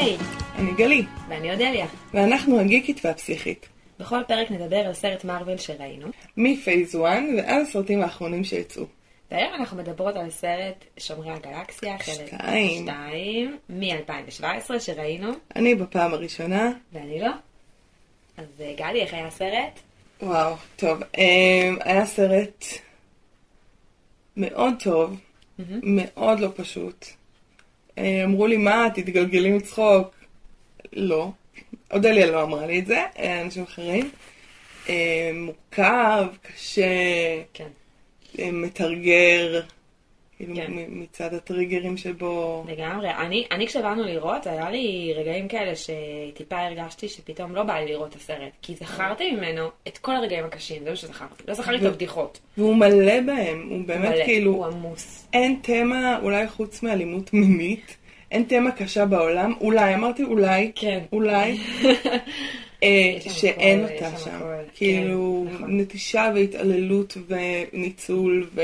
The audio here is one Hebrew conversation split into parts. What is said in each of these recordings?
היי, אני גלי, ואני אודליה. ואנחנו הגיקית והפסיכית. בכל פרק נדבר על סרט מארוול שראינו, מפייס 1 ועד הסרטים האחרונים שיצאו. והיום אנחנו מדברות על סרט שומרי הגלקסיה, חלק שתיים. 2, מ-2017 שראינו, אני בפעם הראשונה. ואני לא. אז אה, גלי, איך היה הסרט? וואו, טוב. אמ, היה סרט מאוד טוב, מאוד לא פשוט. אה, אמרו לי, מה, תתגלגלי מצחוק. לא. אודליה לא אמרה לי את זה, אה, אנשים אחרים. אה, מורכב, קשה, כן, מתרגר, כאילו כן. מצד הטריגרים שבו... לגמרי. אני, אני כשבאנו לראות, היה לי רגעים כאלה שטיפה הרגשתי שפתאום לא בא לי לראות את הסרט, כי זכרתי ממנו את כל הרגעים הקשים, זה מה שזכרתי. לא זכרתי את ו- הבדיחות. והוא מלא בהם, הוא באמת מלא, כאילו... הוא עמוס. אין תמה, אולי חוץ מאלימות מינית, אין תמה קשה בעולם, אולי, אמרתי אולי, כן. אולי, אה, שאין אותה שם כאילו, כן, נכון. נטישה והתעללות וניצול ו...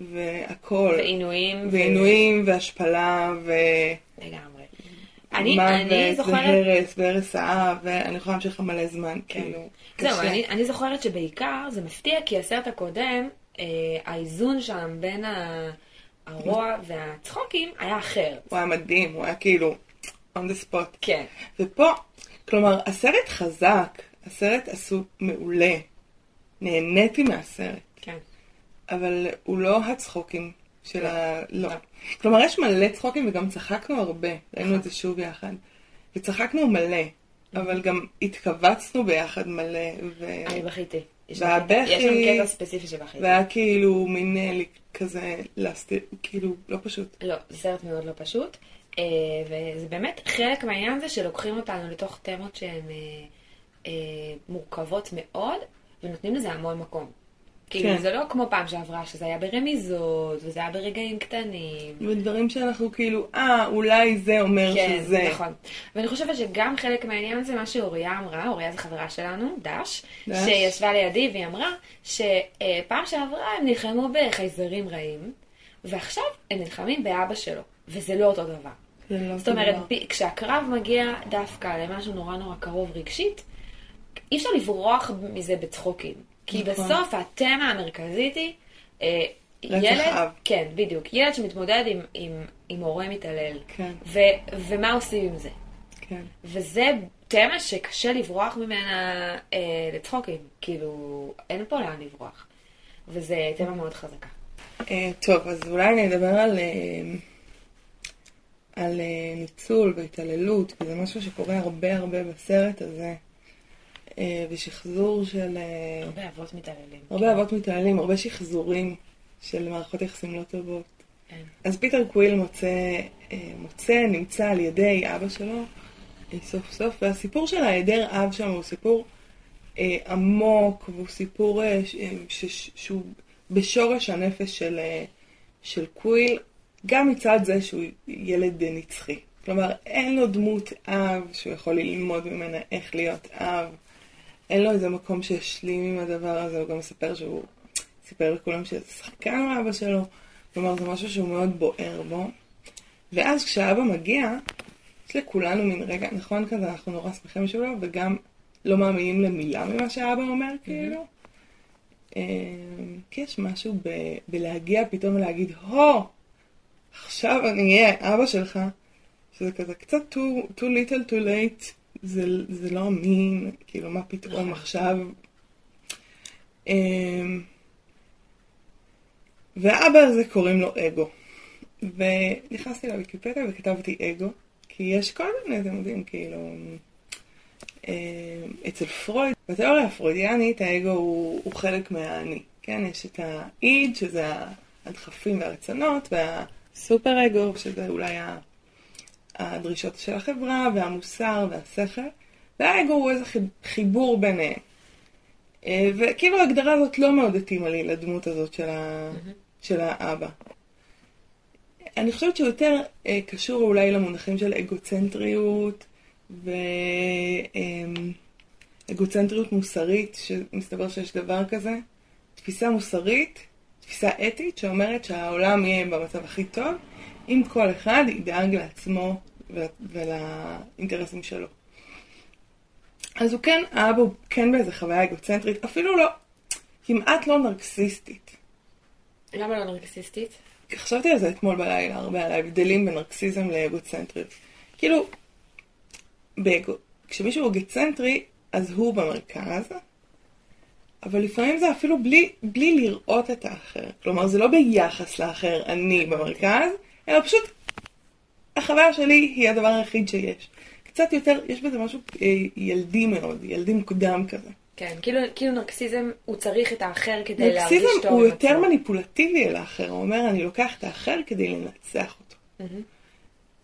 והכל. ועינויים. ו- ועינויים והשפלה לגמרי. אני, אני זוכרת... והרס והרס האב, ואני יכולה להמשיך לך מלא זמן, כאילו. זהו. אני, אני זוכרת שבעיקר זה מפתיע כי הסרט הקודם, אה, האיזון שם בין ה- הרוע והצחוקים היה אחר. הוא היה מדהים, הוא היה כאילו on the spot. כן. ופה, כלומר, הסרט חזק, הסרט עשו מעולה. נהניתי מהסרט, כן. אבל הוא לא הצחוקים של לא. ה... לא. כלומר, יש מלא צחוקים וגם צחקנו הרבה. ראינו. את זה שוב יחד. וצחקנו מלא, אבל גם התכווצנו ביחד מלא, ו... אני בכיתי. יש והבכי- יש שם קטע ספציפי שבכיתי. והיה כאילו מין אה, כזה להסתיר, כאילו, לא פשוט. לא, זה סרט מאוד לא פשוט. אה, וזה באמת חלק מהעניין הזה שלוקחים אותנו לתוך תמות שהן אה, מורכבות מאוד, ונותנים לזה המון מקום. כאילו, כן. זה לא כמו פעם שעברה, שזה היה ברמיזות, וזה היה ברגעים קטנים. ודברים שאנחנו כאילו, אה, אולי זה אומר כן, שזה. נכון. ואני חושבת שגם חלק מהעניין הזה, מה שאוריה אמרה, אוריה זו חברה שלנו, דש, דש. שישבה לידי והיא אמרה שפעם שעברה הם נלחמו בחייזרים רעים, ועכשיו הם נלחמים באבא שלו, וזה לא אותו דבר. זה לא זאת אומרת, דבר. כשהקרב מגיע דווקא למשהו נורא נורא קרוב רגשית, אי אפשר לברוח מזה בצחוקים. כי נכון. בסוף התמה המרכזית היא, אה, ילד, אב. כן, בדיוק, ילד שמתמודד עם, עם, עם הורה מתעלל. כן. ו, ומה עושים עם זה. כן. וזה תמה שקשה לברוח ממנה אה, לצחוקים. כאילו, אין פה לאן לברוח. וזה תמה מאוד חזקה. אה, טוב, אז אולי אני אדבר על, אה, על אה, ניצול והתעללות, כי זה משהו שקורה הרבה הרבה בסרט הזה, ושחזור של... אה, הרבה אבות מתעללים. הרבה אבות מתעללים, הרבה שחזורים של מערכות יחסים לא טובות. כן. אז פיטר קוויל מוצא, אה, מוצא, נמצא על ידי אבא שלו, אה, סוף סוף, והסיפור של ההיעדר אב שם הוא סיפור אה, עמוק, והוא סיפור אה, ש, אה, ש, שהוא בשורש הנפש של, אה, של קוויל, גם מצד זה שהוא ילד אה, נצחי. כלומר, אין לו דמות אב שהוא יכול ללמוד ממנה איך להיות אב. אין לו איזה מקום שהשלים עם הדבר הזה, הוא גם מספר שהוא סיפר לכולם שזה שחקן הוא אבא שלו. כלומר, זה משהו שהוא מאוד בוער בו. ואז כשהאבא מגיע, יש לכולנו מין רגע, נכון כזה, אנחנו נורא שמחים שלו, וגם לא מאמינים למילה ממה שהאבא אומר, כאילו. אה, כי יש משהו ב- בלהגיע פתאום ולהגיד, הו, עכשיו אני אהיה אבא שלך, שזה כזה קצת too, too little too late, זה, זה לא אמין, כאילו מה פתאום נכון. עכשיו. אמ, והאבא הזה קוראים לו אגו. ונכנסתי לוויקיפדיה וכתבתי אגו, כי יש כל מיני, אתם יודעים, כאילו, אמ, אצל פרויד, בתיאוריה הפרוידיאנית האגו הוא, הוא חלק מהאני, כן? יש את האיד, שזה הדחפים והרצונות, והסופר אגו, שזה אולי ה- הדרישות של החברה, והמוסר והשכל, והאגו הוא איזה חיב- חיבור ביניהם. אה, וכאילו ההגדרה הזאת לא מאוד התאימה לי לדמות הזאת של, ה... של האבא. אני חושבת שהוא יותר אה, קשור אולי למונחים של אגוצנטריות ואגוצנטריות מוסרית, שמסתבר שיש דבר כזה. תפיסה מוסרית, תפיסה אתית שאומרת שהעולם יהיה במצב הכי טוב, אם כל אחד ידאג לעצמו ול- ולאינטרסים שלו. אז הוא כן, האבא הוא כן באיזה חוויה אגוצנטרית, אפילו לא, כמעט לא נרקסיסטית. למה לא נרקסיסטית? חשבתי על זה אתמול בלילה הרבה, על ההבדלים בין נרקסיזם לאגוצנטריות. כאילו, באגו, כשמישהו אגוצנטרי, אז הוא במרכז, אבל לפעמים זה אפילו בלי, בלי לראות את האחר. כלומר, זה לא ביחס לאחר, אני במרכז, אלא פשוט החוויה שלי היא הדבר היחיד שיש. קצת יותר, יש בזה משהו אה, ילדי מאוד, ילדי מוקדם כזה. כן, כאילו, כאילו נרקסיזם, הוא צריך את האחר כדי להרגיש נרקסיזם טוב הוא עם יותר עצמו. מניפולטיבי אל האחר, הוא אומר, אני לוקח את האחר כדי לנצח אותו.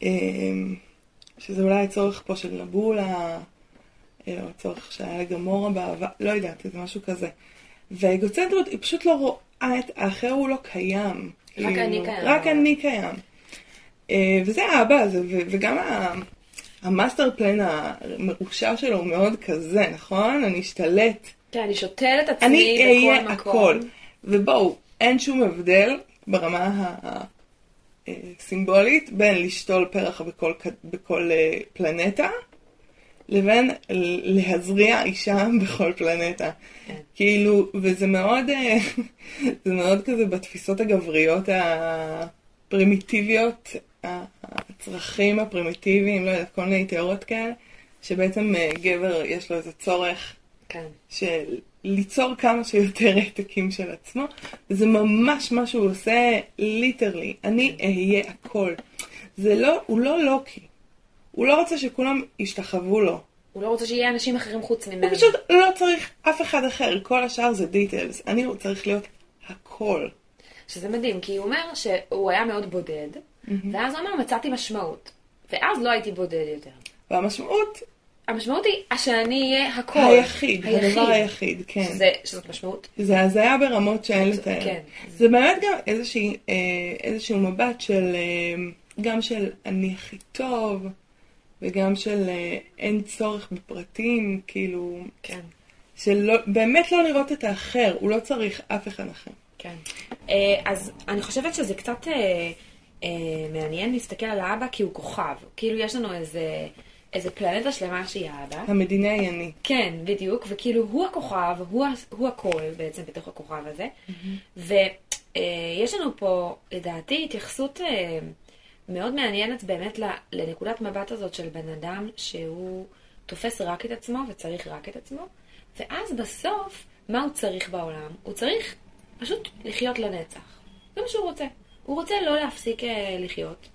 אמ, שזה אולי הצורך פה של נבולה, אה, או הצורך שהיה לגמורה בעבר, לא יודעת, זה משהו כזה. והאגוצנטריות היא פשוט לא רואה את האחר, הוא לא קיים. רק כאילו, אני קיים. רק אני קיים. אה, וזה האבא הזה, וגם המאסטר פלן המרושע שלו הוא מאוד כזה, נכון? אני אשתלט. כן, אני שותל את עצמי אני בכל אהיה מקום. הכל. ובואו, אין שום הבדל ברמה הסימבולית בין לשתול פרח בכל, בכל אה, פלנטה לבין להזריע אישה בכל פלנטה. כן. כאילו, וזה מאוד, אה, זה מאוד כזה בתפיסות הגבריות הפרימיטיביות, הצרכים הפרימיטיביים, לא יודעת, כל מיני תיאוריות כאלה, שבעצם אה, גבר יש לו איזה צורך כן. של ליצור כמה שיותר העתקים של עצמו, וזה ממש מה שהוא עושה literally. אני אהיה הכל. זה לא, הוא לא לוקי. הוא לא רוצה שכולם ישתחוו לו. הוא לא רוצה שיהיה אנשים אחרים חוץ ממנו. הוא פשוט לא צריך אף אחד אחר, כל השאר זה דיטיילס. אני צריך להיות הכל. שזה מדהים, כי הוא אומר שהוא היה מאוד בודד, ואז הוא אומר, מצאתי משמעות. ואז לא הייתי בודד יותר. והמשמעות, המשמעות היא שאני אהיה הכל. היחיד, הדבר היחיד, כן. שזה, שזאת משמעות. זה הזיה ברמות שאין לתאר. כן. זה באמת גם איזושהי, אה, איזשהו מבט של, אה, גם של אני הכי טוב, וגם של אה, אין צורך בפרטים, כאילו, כן. של באמת לא לראות את האחר, הוא לא צריך אף אחד אחר. כן. אז אני חושבת שזה קצת אה, אה, מעניין להסתכל על האבא כי הוא כוכב. כאילו יש לנו איזה, איזה פלנטה שלמה שהיא האבא. המדינאי אני. כן, בדיוק, וכאילו הוא הכוכב, הוא, הוא הכל בעצם בתוך הכוכב הזה. ויש לנו פה, לדעתי, התייחסות אה, מאוד מעניינת באמת לנקודת מבט הזאת של בן אדם שהוא תופס רק את עצמו וצריך רק את עצמו, ואז בסוף, מה הוא צריך בעולם? הוא צריך פשוט לחיות לנצח. זה מה שהוא רוצה. הוא רוצה לא להפסיק אה, לחיות.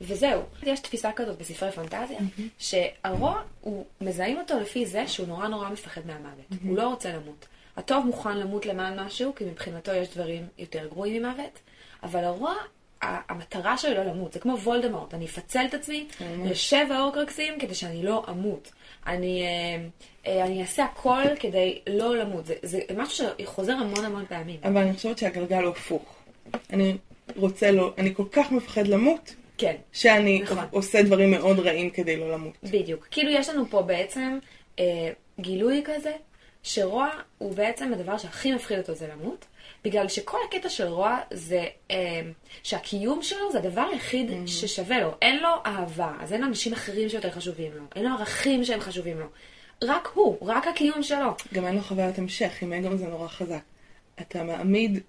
וזהו. יש תפיסה כזאת בספרי פנטזיה, שהרוע, הוא מזהים אותו לפי זה שהוא נורא נורא מפחד מהמוות. הוא לא רוצה למות. הטוב מוכן למות למען משהו, כי מבחינתו יש דברים יותר גרועים ממוות, אבל הרוע, המטרה שלו לא למות. זה כמו וולדמורט, אני אפצל את עצמי לשבע אורקרקסים כדי שאני לא אמות. אני, אה, אה, אני אעשה הכל כדי לא למות. זה, זה משהו שחוזר המון המון פעמים. אבל אני חושבת שהגלגל הוא הפוך. אני רוצה לא, אני כל כך מפחד למות, כן. שאני נכון. עושה דברים מאוד רעים כדי לא למות. בדיוק. כאילו יש לנו פה בעצם אה, גילוי כזה, שרוע הוא בעצם הדבר שהכי מפחיד אותו זה למות, בגלל שכל הקטע של רוע זה אה, שהקיום שלו זה הדבר היחיד Mm-hmm. ששווה לו. אין לו אהבה, אז אין לו אנשים אחרים שיותר חשובים לו, אין לו ערכים שהם חשובים לו. רק הוא, רק הקיום שלו. גם אין לו חוויית המשך, עם אגו זה נורא חזק. אתה מעמיד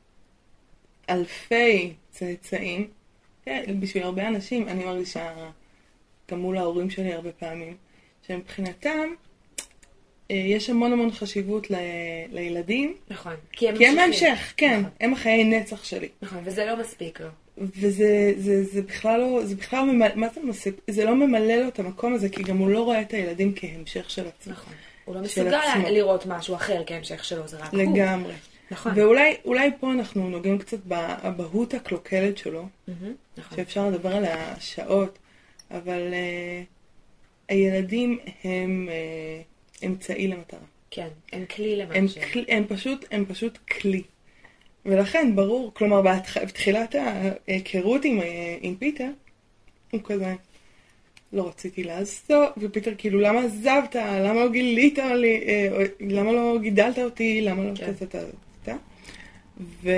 אלפי צאצאים, כן, בשביל הרבה אנשים, אני מרגישה גם מול ההורים שלי הרבה פעמים, שמבחינתם אה, יש המון המון חשיבות ל- לילדים, נכון. כי הם כי הם. ההמשך, כן, נכון, הם החיי נצח שלי. נכון, וזה לא מספיק לו. וזה זה, זה בכלל לא, זה בכלל לא ממלא, מה זה מוסיף? זה לא ממלא לו את המקום הזה, כי גם הוא לא רואה את הילדים כהמשך של עצמו. נכון. הוא לא מסוגל. לראות משהו אחר כהמשך שלו, זה רק הוא. לגמרי. נכון. ואולי אולי פה אנחנו נוגעים קצת באבהות הקלוקלת שלו, מהמם, נכון. שאפשר לדבר עליה שעות, אבל uh, הילדים הם uh, אמצעי למטרה. כן, הם כלי הם, למשהו. כל, הם, פשוט, הם פשוט כלי. ולכן ברור, כלומר. בתחילת ההיכרות עם, אה, עם פיטר, הוא כזה, לא רציתי לעזוב, ופיטר כאילו, למה עזבת? למה לא גילית לי? למה לא גידלת אותי? למה לא כן. ו...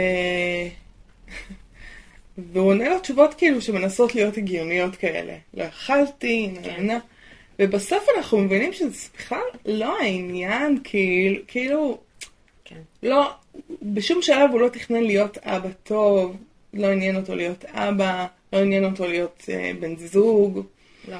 והוא עונה לו תשובות כאילו שמנסות להיות הגיוניות כאלה. לא אכלתי, כן. נהנה. ובסוף אנחנו מבינים שזה בכלל לא העניין, כאילו, כאילו, כן. לא, בשום שלב הוא לא תכנן להיות אבא טוב, לא עניין אותו להיות אבא, לא עניין אותו להיות אה, בן זוג. לא.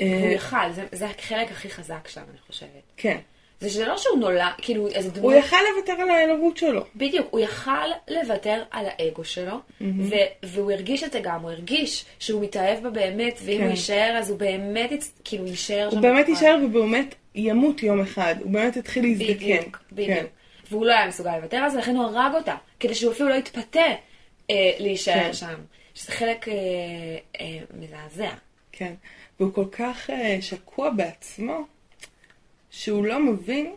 אה, הוא יכל, זה, זה החלק הכי חזק שם, אני חושבת. כן. זה שזה לא שהוא נולד, כאילו, איזה דמות... הוא יכל לוותר על האלוהות שלו. בדיוק, הוא יכל לוותר על האגו שלו, ו- והוא הרגיש את זה גם, הוא הרגיש שהוא מתאהב בה באמת, ואם כן. הוא יישאר, אז הוא באמת, כאילו, יישאר שם. הוא באמת. יישאר ובאמת ימות יום אחד. הוא באמת יתחיל להזדקן. בדיוק, בדיוק. כן. והוא לא היה מסוגל לוותר על זה, לכן הוא הרג אותה, כדי שהוא אפילו לא יתפתה אה, להישאר כן. שם. שזה חלק אה, אה, מזעזע. כן. והוא כל כך אה, שקוע בעצמו, שהוא לא מבין.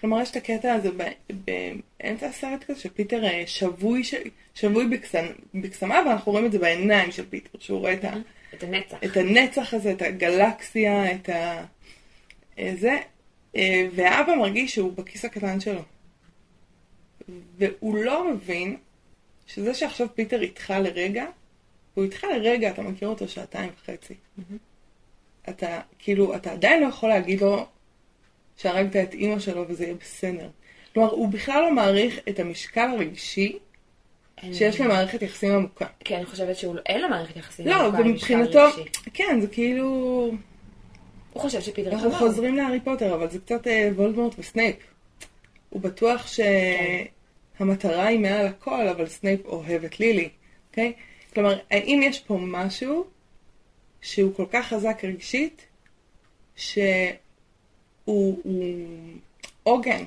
כלומר, יש את הקטע הזה באמצע הסרט כזה, שפיטר אה, שבוי, ש... שבוי בקסמ... בקסמיו, ואנחנו רואים את זה בעיניים של פיטר, שהוא רואה את, ה... את הנצח. את הנצח הזה, את הגלקסיה, את ה... אה, זה, אה, והאבא מרגיש שהוא בכיס הקטן שלו. והוא לא מבין שזה שעכשיו פיטר איתך לרגע, הוא איתך לרגע, אתה מכיר אותו שעתיים וחצי. אתה, כאילו, אתה עדיין לא יכול להגיד לו שהרגת את אימא שלו וזה יהיה בסדר. כלומר, הוא בכלל לא מעריך את המשקל הרגשי שיש למערכת יחסים עמוקה. כן, אני חושבת שאין לו מערכת יחסים. לא, עמוקה עם ומבחינתו, משקל רגשי. כן, זה כאילו... הוא חושב שפיטר אנחנו חמור. חוזרים להארי פוטר, אבל זה קצת אה, וולדמורט וסנייפ. הוא בטוח שהמטרה היא מעל הכל, אבל סנייפ אוהב את לילי, אוקיי? כלומר, האם יש פה משהו שהוא כל כך חזק רגשית, שהוא הוא עוגן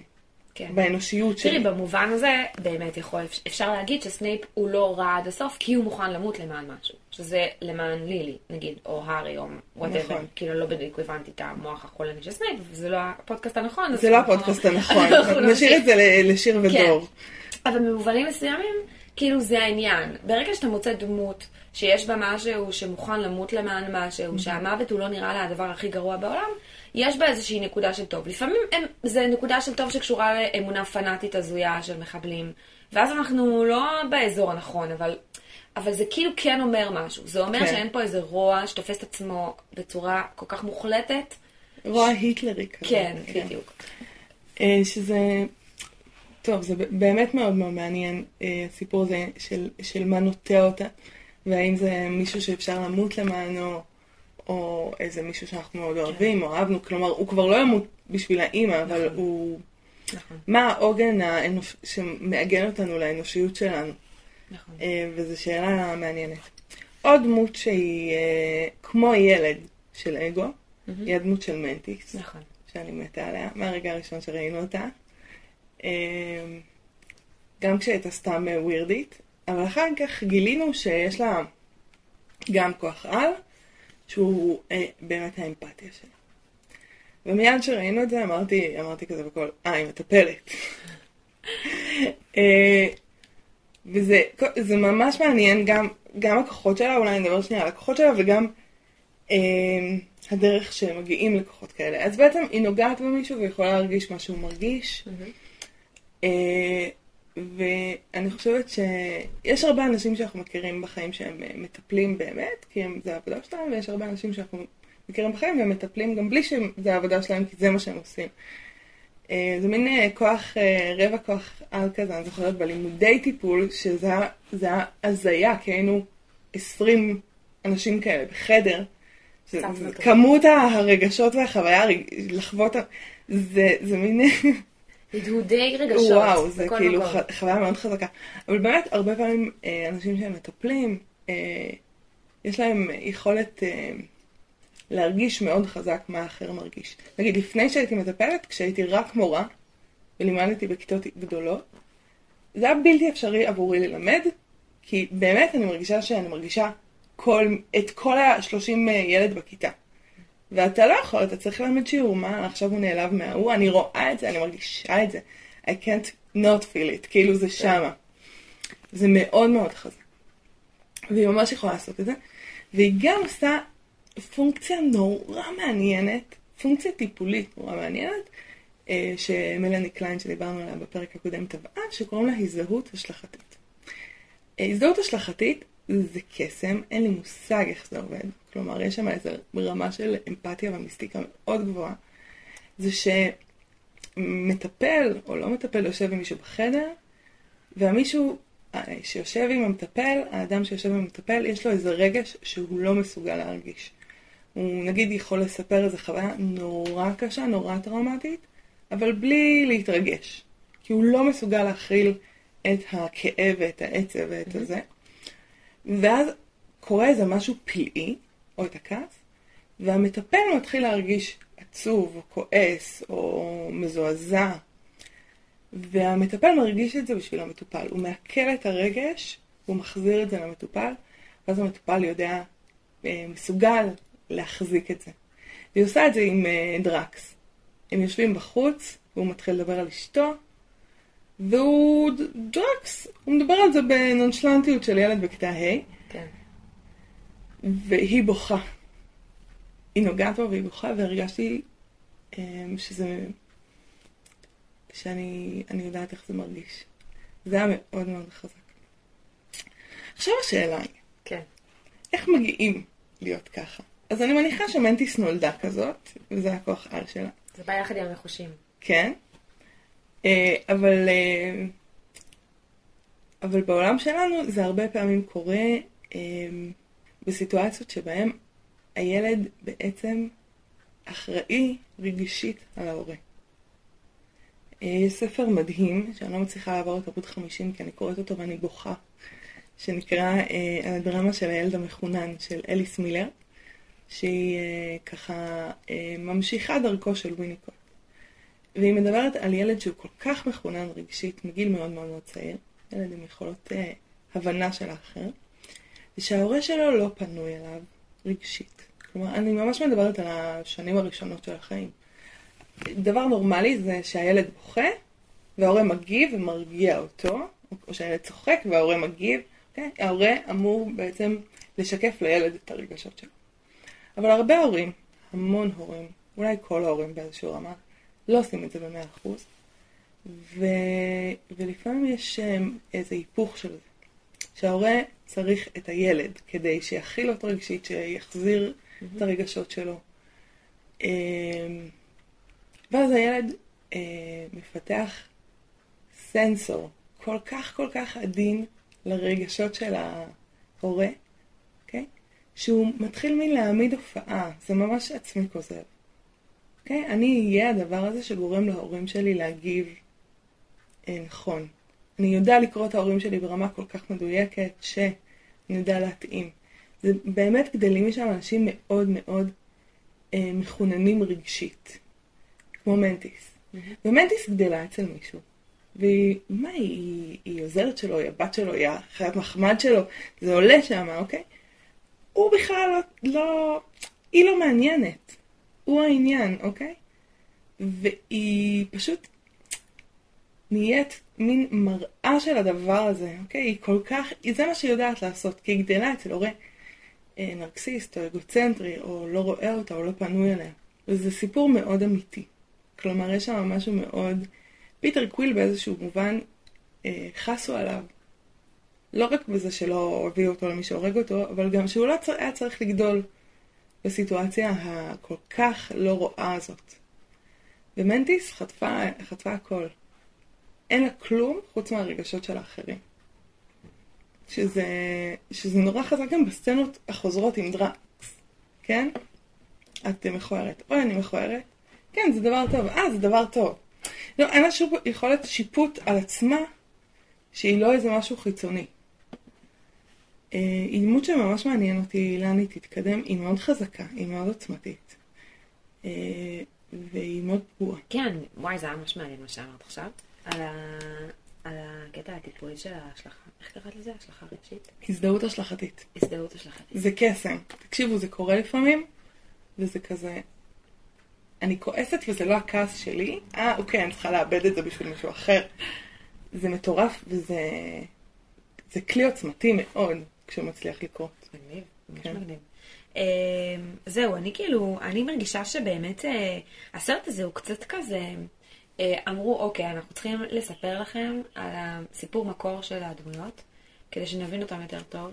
כן. באנושיות תראי, שלי? במובן הזה, באמת יכול, אפשר להגיד שסנייפ הוא לא רע עד הסוף, כי הוא מוכן למות למען משהו. שזה למען לילי, נגיד, או הארי, או whatever. נכון. כאילו, לא בדיוק הבנתי את המוח החולני של סנייפ, וזה לא הפודקאסט הנכון. זה לא הפודקאסט הנכון, אנחנו נשאיר. את זה לשיר ודור. אבל במובנים מסוימים, כאילו זה העניין. ברגע שאתה מוצא דמות שיש בה משהו שמוכן למות למען משהו, שהמוות הוא לא נראה לה הדבר הכי גרוע בעולם, יש בה איזושהי נקודה של טוב. לפעמים הם, זה נקודה של טוב שקשורה לאמונה פנאטית הזויה של מחבלים, ואז אנחנו לא באזור הנכון, אבל, אבל זה כאילו כן אומר משהו. זה אומר כן. שאין פה איזה רוע שתופס את עצמו בצורה כל כך מוחלטת. רוע היטלרי כזה. כן, בדיוק. אה, שזה, טוב, זה באמת מאוד מאוד מעניין, אה, הסיפור הזה של, של מה נוטע אותה, והאם זה מישהו שאפשר למות למענו, או איזה מישהו שאנחנו מאוד אוהבים, או אהבנו, כלומר, הוא כבר לא ימות בשביל האימא, אבל נכון. הוא... נכון, מה העוגן האנוש... שמעגן אותנו לאנושיות שלנו? נכון. אה, וזו שאלה מעניינת. עוד דמות שהיא אה, כמו ילד של אגו, היא הדמות של מנטיס. נכון. שאני מתה עליה, מהרגע הראשון שראינו אותה. אמ, גם כשהייתה סתם אה, ווירדית, אבל אחר כך גילינו שיש לה גם כוח על, שהוא אה, באמת האמפתיה שלה. ומיד כשראינו את זה אמרתי, אמרתי כזה בקול, אה, היא מטפלת. אה, וזה זה ממש מעניין, גם, גם הכוחות שלה, אולי נדבר שנייה על הכוחות שלה, וגם אה, הדרך שמגיעים לכוחות כאלה. אז בעצם היא נוגעת במישהו ויכולה להרגיש מה שהוא מרגיש. אה, ואני חושבת שיש הרבה אנשים שאנחנו מכירים בחיים שהם אה, מטפלים באמת, כי הם, זה העבודה שלהם, ויש הרבה אנשים שאנחנו מכירים בחיים והם מטפלים גם בלי שזה העבודה שלהם, כי זה מה שהם עושים. אה, זה מין אה, כוח, רבע כוח על כזה, אני זוכרת בלימודי טיפול, שזה היה- הזיה, כי היינו 20 אנשים כאלה בחדר. זה, זה. כמות הרגשות והחוויה, לחוות, זה, זה מין... הדהודי רגשות. וואו, זה כאילו. ח- חוויה מאוד חזקה. אבל באמת, הרבה פעמים אה, אנשים שהם מטפלים, אה, יש להם יכולת אה, להרגיש מאוד חזק מה האחר מרגיש. נגיד, לפני שהייתי מטפלת, כשהייתי רק מורה, ולימדתי בכיתות גדולות, זה היה בלתי אפשרי עבורי ללמד, כי באמת אני מרגישה שאני מרגישה כל, את כל ה-30 ילד בכיתה. ואתה לא יכול, אתה צריך ללמד שיעור, מה, עכשיו הוא נעלב מההוא, אני רואה את זה, אני מרגישה את זה. I can't not feel it, כאילו זה שמה. זה מאוד מאוד חזק. והיא ממש יכולה לעשות את זה. והיא גם עושה פונקציה נורא מעניינת, פונקציה טיפולית נורא מעניינת, אה, שמלאני קליין שדיברנו עליה בפרק הקודם טבעה, שקוראים לה הזדהות השלכתית. הזדהות השלכתית זה קסם, אין לי מושג איך זה עובד. כלומר, יש שם איזו רמה של אמפתיה ומיסטיקה מאוד גבוהה. זה שמטפל או לא מטפל יושב עם מישהו בחדר, והמישהו אה, שיושב עם המטפל, האדם שיושב עם המטפל, יש לו איזה רגש שהוא לא מסוגל להרגיש. הוא נגיד יכול לספר איזו חוויה נורא קשה, נורא טראומטית, אבל בלי להתרגש. כי הוא לא מסוגל להכיל את הכאב ואת העצב ואת mm-hmm. הזה. ואז קורה איזה משהו פלאי, או את הכעס, והמטפל מתחיל להרגיש עצוב, או כועס, או מזועזע. והמטפל מרגיש את זה בשביל המטופל. הוא מעכל את הרגש, הוא מחזיר את זה למטופל, ואז המטופל יודע, אה, מסוגל להחזיק את זה. היא עושה את זה עם אה, דרקס. הם יושבים בחוץ, והוא מתחיל לדבר על אשתו, והוא דרקס, הוא מדבר על זה בנונשלנטיות של ילד בכיתה ה', כן. והיא בוכה. היא נוגעת בו והיא בוכה, והרגשתי um, שזה... שאני יודעת איך זה מרגיש. זה היה מאוד מאוד חזק. עכשיו השאלה היא, כן. איך מגיעים להיות ככה? אז אני מניחה שמנטיס נולדה כזאת, וזה הכוח על שלה. זה בא יחד עם הנחושים. כן. אה, אבל, אה, אבל בעולם שלנו זה הרבה פעמים קורה אה, בסיטואציות שבהן הילד בעצם אחראי רגשית על ההורה. יש ספר מדהים, שאני לא מצליחה לעבור את ערוץ 50 כי אני קוראת אותו ואני בוכה, שנקרא הדרמה של הילד המחונן של אליס מילר, שהיא ככה ממשיכה דרכו של ויניקוט. והיא מדברת על ילד שהוא כל כך מחונן רגשית מגיל מאוד מאוד מאוד צעיר, ילד עם יכולות אה, הבנה של האחר, ושההורה שלו לא פנוי אליו רגשית. כלומר, אני ממש מדברת על השנים הראשונות של החיים. דבר נורמלי זה שהילד בוכה, וההורה מגיב ומרגיע אותו, או שהילד צוחק וההורה מגיב, אוקיי? ההורה אמור בעצם לשקף לילד את הרגשות שלו. אבל הרבה הורים, המון הורים, אולי כל ההורים באיזשהו רמה, לא עושים את זה במאה אחוז, ו... ולפעמים יש אמ, איזה היפוך של זה, שההורה צריך את הילד כדי שיכיל אותו רגשית, שיחזיר mm-hmm. את הרגשות שלו. אמ, ואז הילד אה, מפתח סנסור כל כך כל כך עדין לרגשות של ההורה, okay? אוקיי? שהוא מתחיל מלהעמיד הופעה, זה ממש עצמי כוזב. אוקיי? אני אהיה הדבר הזה שגורם להורים שלי להגיב אה, נכון. אני יודע לקרוא את ההורים שלי ברמה כל כך מדויקת, שאני יודע להתאים. זה באמת גדלים משם אנשים מאוד מאוד אה, מחוננים רגשית, כמו מנטיס. Mm-hmm. ומנטיס גדלה אצל מישהו. והיא, מה, היא, היא, היא עוזרת שלו, היא הבת שלו, היא החיית מחמד שלו, זה עולה שם, אוקיי? הוא בכלל לא, לא, היא לא מעניינת. הוא העניין, אוקיי? והיא פשוט נהיית מין מראה של הדבר הזה, אוקיי? היא כל כך, זה מה שהיא יודעת לעשות, כי היא גדלה אצל הורה אה, נרקסיסט או אגוצנטרי, או לא רואה אותה או לא פנוי אליה. וזה סיפור מאוד אמיתי. כלומר, יש שם משהו מאוד... פיטר קוויל באיזשהו מובן אה, חסו עליו. לא רק בזה שלא הביאו אותו למי שהורג אותו, אבל גם שהוא לא היה צריך לגדול. בסיטואציה הכל כך לא רואה הזאת. ומנטיס חטפה, חטפה הכל. אין לה כלום חוץ מהרגשות של האחרים. שזה, שזה נורא חזק גם בסצנות החוזרות עם דרקס, כן? את מכוערת. אוי, אני מכוערת? כן, זה דבר טוב. אה, זה דבר טוב. לא, אין לה שום יכולת שיפוט על עצמה שהיא לא איזה משהו חיצוני. אה, היא דמות שממש מעניין אותי לאן היא תתקדם, היא מאוד חזקה, היא מאוד עוצמתית. אה, והיא מאוד פגועה. כן, וואי, זה היה ממש מעניין מה שאמרת עכשיו. על, ה... על הקטע הטיפולי של ההשלכה. איך קראת לזה? השלכה רגשית? הזדהות השלכתית. הזדהות השלכתית. זה קסם. תקשיבו, זה קורה לפעמים, וזה כזה... אני כועסת וזה לא הכעס שלי. אה, אוקיי, אני צריכה לאבד את זה בשביל מישהו אחר. זה מטורף וזה... זה כלי עוצמתי מאוד. כשהוא מצליח לקרות. מגניב, ממש כן. מגניב. Uh, זהו, אני כאילו, אני מרגישה שבאמת uh, הסרט הזה הוא קצת כזה, uh, אמרו, אוקיי, אנחנו צריכים לספר לכם על הסיפור מקור של הדמויות, כדי שנבין אותם יותר טוב.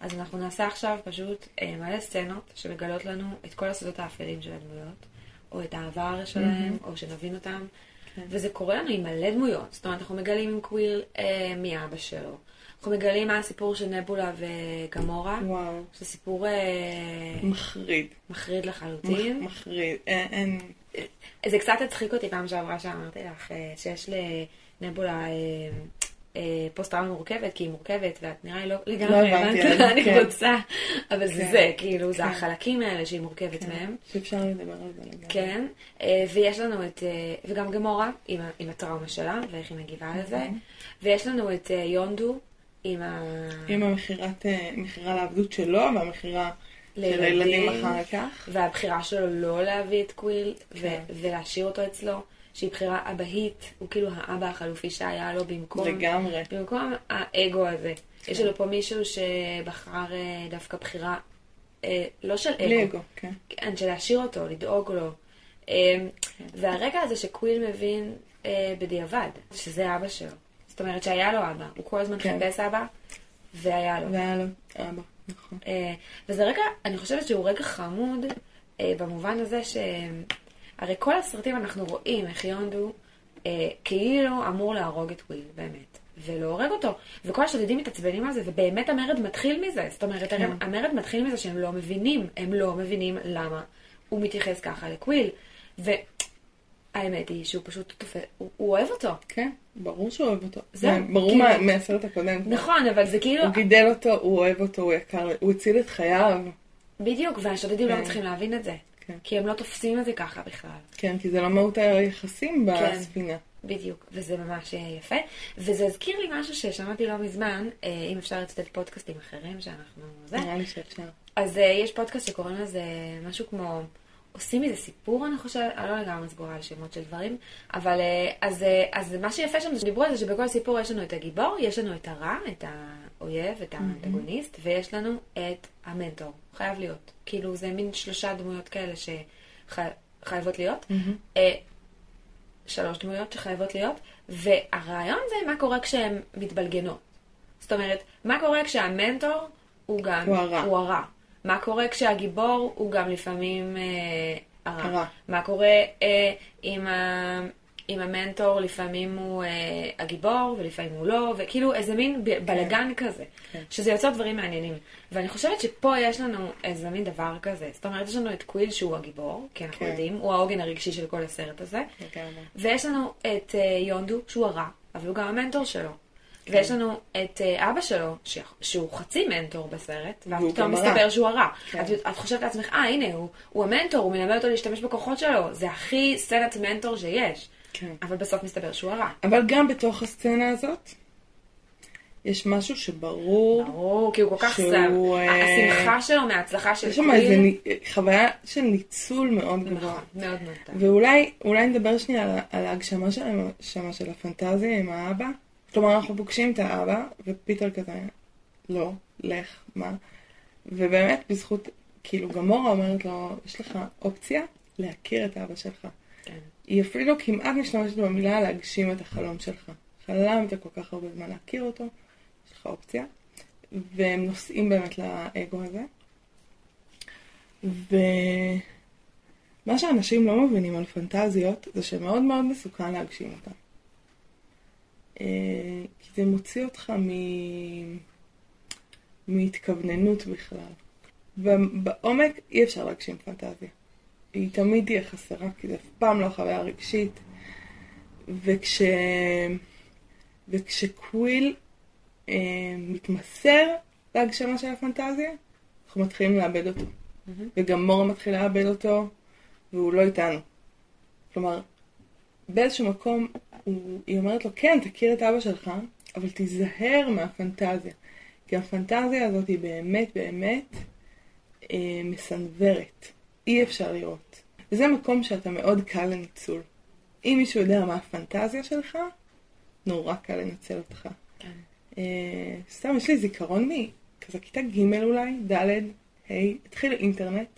אז אנחנו נעשה עכשיו פשוט אה, מלא סצנות שמגלות לנו את כל הסודות האפלים של הדמויות, או את העבר שלהם, או שנבין אותם. כן. וזה קורה לנו עם מלא דמויות. זאת אומרת, אנחנו מגלים עם קוויל אה, מי אבא שלו. אנחנו מגלים מה הסיפור של נבולה וגמורה. וואו, זה סיפור אה, מחריד. מחריד מח- לחלוטין. מחריד. אין. זה קצת הצחיק אותי פעם שעברה שאמרתי לך אה, שיש לנבולה אה, פוסט טראומה מורכבת, כי היא מורכבת, ואת נראה לי לא לגמרי הבנתי, הבנת מה אני כן. רוצה, אבל זה כן. זה, כאילו, זה כן. החלקים האלה שהיא מורכבת מהם. שאפשר לדבר על זה לגמרי. כן, ויש לנו את, וגם גמורה עם, הטראומה שלה, ואיך היא מגיבה לזה, ויש לנו את יונדו עם ה... עם המכירת, אה, מכירה לעבדות שלו והמכירה של. הילדים אחר כך. והבחירה שלו לא להביא את קוויל ו- כן. ולהשאיר אותו אצלו, שהיא בחירה אבהית, הוא כאילו האבא החלופי שהיה לו במקום, לגמרי. במקום האגו הזה. יש לנו פה מישהו שבחר אה, דווקא בחירה, אה, לא של בלי אגו, אגו, כן. כן, של להשאיר אותו, לדאוג לו. אה, והרגע הזה שקוויל מבין אה, בדיעבד, שזה אבא שלו. זאת אומרת שהיה לו אבא, הוא כל הזמן כן. חיפש אבא, והיה לו. והיה לו אבא, נכון. אה, וזה רגע, אני חושבת שהוא רגע חמוד, אה, במובן הזה ש... הרי כל הסרטים אנחנו רואים איך יונדו אה, כאילו אמור להרוג את וויל, באמת, ולא הורג אותו. וכל השודדים מתעצבנים על זה, ובאמת המרד מתחיל מזה. זאת אומרת, כן. המרד מתחיל מזה שהם לא מבינים, הם לא מבינים למה הוא מתייחס ככה לקוויל. והאמת היא שהוא פשוט תופס, הוא, הוא אוהב אותו. כן, ברור שהוא אוהב אותו. זהו, זה ברור כאילו- מה- מהסרט הקודם. נכון, אבל זה כאילו... הוא גידל אותו, הוא אוהב אותו, הוא יקר, הוא הציל את חייו. בדיוק, והשודדים לא כן. מצליחים להבין את זה. כן. כי הם לא תופסים את זה ככה בכלל. כן, כי זה לא מהות היחסים כן. בספינה. בדיוק, וזה ממש אה, יפה. וזה הזכיר לי משהו ששמעתי לא מזמן, אה, אם אפשר לצטט פודקאסטים אחרים שאנחנו... זה. נראה לי שאפשר. אז אה, יש פודקאסט שקוראים לזה משהו כמו... עושים מזה סיפור, אני חושבת, אני לא לגמרי סגורה על שמות של דברים, אבל אה, אז, אה, אז מה שיפה שם זה שדיברו על זה שבכל סיפור יש לנו את הגיבור, יש לנו את הרע, את האויב, את האנטגוניסט, ויש לנו את המנטור, חייב להיות. כאילו זה מין שלושה דמויות כאלה שחייבות להיות. אה, שלוש דמויות שחייבות להיות, והרעיון זה מה קורה כשהן מתבלגנות. זאת אומרת, מה קורה כשהמנטור הוא גם... הוא הרע. הוא הרע. מה קורה כשהגיבור הוא גם לפעמים אה, הרע. הרע. מה קורה אה, עם, ה, עם המנטור, לפעמים הוא אה, הגיבור ולפעמים הוא לא, וכאילו איזה מין ב- בלגן כזה, כן. שזה יוצר דברים מעניינים. ואני חושבת שפה יש לנו איזה מין דבר כזה. זאת אומרת, יש לנו את קוויל שהוא הגיבור, כי אנחנו כן. יודעים, הוא העוגן הרגשי של כל הסרט הזה. לגמרי. ויש לנו את אה, יונדו, שהוא הרע, אבל הוא גם המנטור שלו. כן. ויש לנו את אה, אבא שלו, שהוא חצי מנטור בסרט, ואז פתאום. מסתבר שהוא הרע. כן. את, את חושבת לעצמך, אה, הנה, הוא, הוא המנטור, הוא מלמד אותו להשתמש בכוחות שלו. זה הכי סצנת מנטור שיש. כן. אבל בסוף מסתבר שהוא הרע. אבל גם בתוך הסצנה הזאת, יש משהו שברור, ברור, כי הוא כל כך שהוא, שם. אה, השמחה שלו מההצלחה של יש שם. איזה חוויה של ניצול מאוד גבוה. נכון, מאוד מאוד. ואולי אולי נדבר שנייה על, על ההגשמה של, שמה של הפנטזיה עם האבא. כלומר, אנחנו פוגשים את האבא, ופיטר כזה, לא, לך, מה? ובאמת, בזכות, כאילו, גמורה אומרת לו, יש לך אופציה להכיר את האבא שלך. כן. היא אפילו כמעט משתמשת במילה להגשים את החלום שלך. חלמת כל כך הרבה זמן להכיר אותו, יש לך אופציה. והם נוסעים באמת לאגו הזה. ומה שאנשים לא מבינים על פנטזיות, זה שמאוד מאוד מסוכן להגשים אותן. אה, כי זה מוציא אותך מ... מהתכווננות בכלל. ובעומק אי אפשר להגשים פנטזיה. היא תמיד תהיה חסרה, כי זה אף פעם לא חוויה רגשית. וכש... וכשקוויל אה, מתמסר להגשמה של הפנטזיה, אנחנו מתחילים לאבד אותו. וגם מורה מתחילה לאבד אותו, והוא לא איתנו. כלומר, באיזשהו מקום, הוא, היא אומרת לו, כן, תכיר את אבא שלך, אבל תיזהר מהפנטזיה. כי הפנטזיה הזאת היא באמת באמת אה, מסנוורת. אי אפשר לראות. וזה מקום שאתה מאוד קל לניצול. אם מישהו יודע מה הפנטזיה שלך, נורא קל לנצל אותך. כן. אה, סתם, יש לי זיכרון מכזה כיתה ג' אולי, ד', ה', התחיל אינטרנט.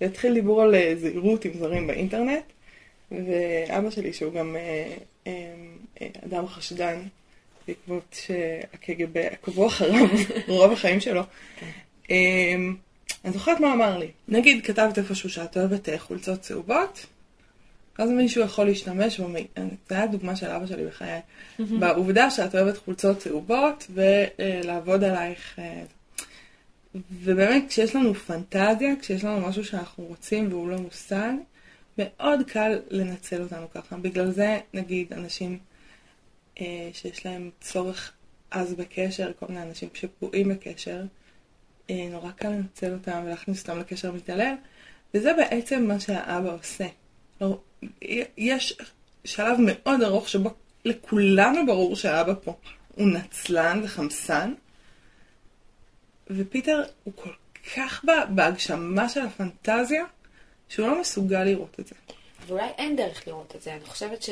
והתחיל דיבור על אה, זהירות עם זרים באינטרנט, ואבא שלי, שהוא גם אה, אה, אה, אדם חשדן, בעקבות שהקג"ב עקבו אחריו רוב החיים שלו. אמ, אני זוכרת מה אמר לי. נגיד כתבת איפשהו שאת אוהבת חולצות צהובות, אז מישהו יכול להשתמש. זו הייתה דוגמה של אבא שלי בחיי, בעובדה שאת אוהבת חולצות צהובות ולעבוד עלייך. ובאמת כשיש לנו פנטזיה, כשיש לנו משהו שאנחנו רוצים והוא לא מושג, מאוד קל לנצל אותנו ככה. בגלל זה, נגיד, אנשים אה, שיש להם צורך עז בקשר, כל מיני אנשים שפגועים בקשר, אה, נורא קל לנצל אותם ולהכניס אותם לקשר מתעלל, וזה בעצם מה שהאבא עושה. לא, יש שלב מאוד ארוך שבו לכולנו ברור שהאבא פה הוא נצלן וחמסן, ופיטר הוא כל כך בהגשמה של הפנטזיה, שהוא לא מסוגל לראות את זה. ואולי אין דרך לראות את זה. אני חושבת ש...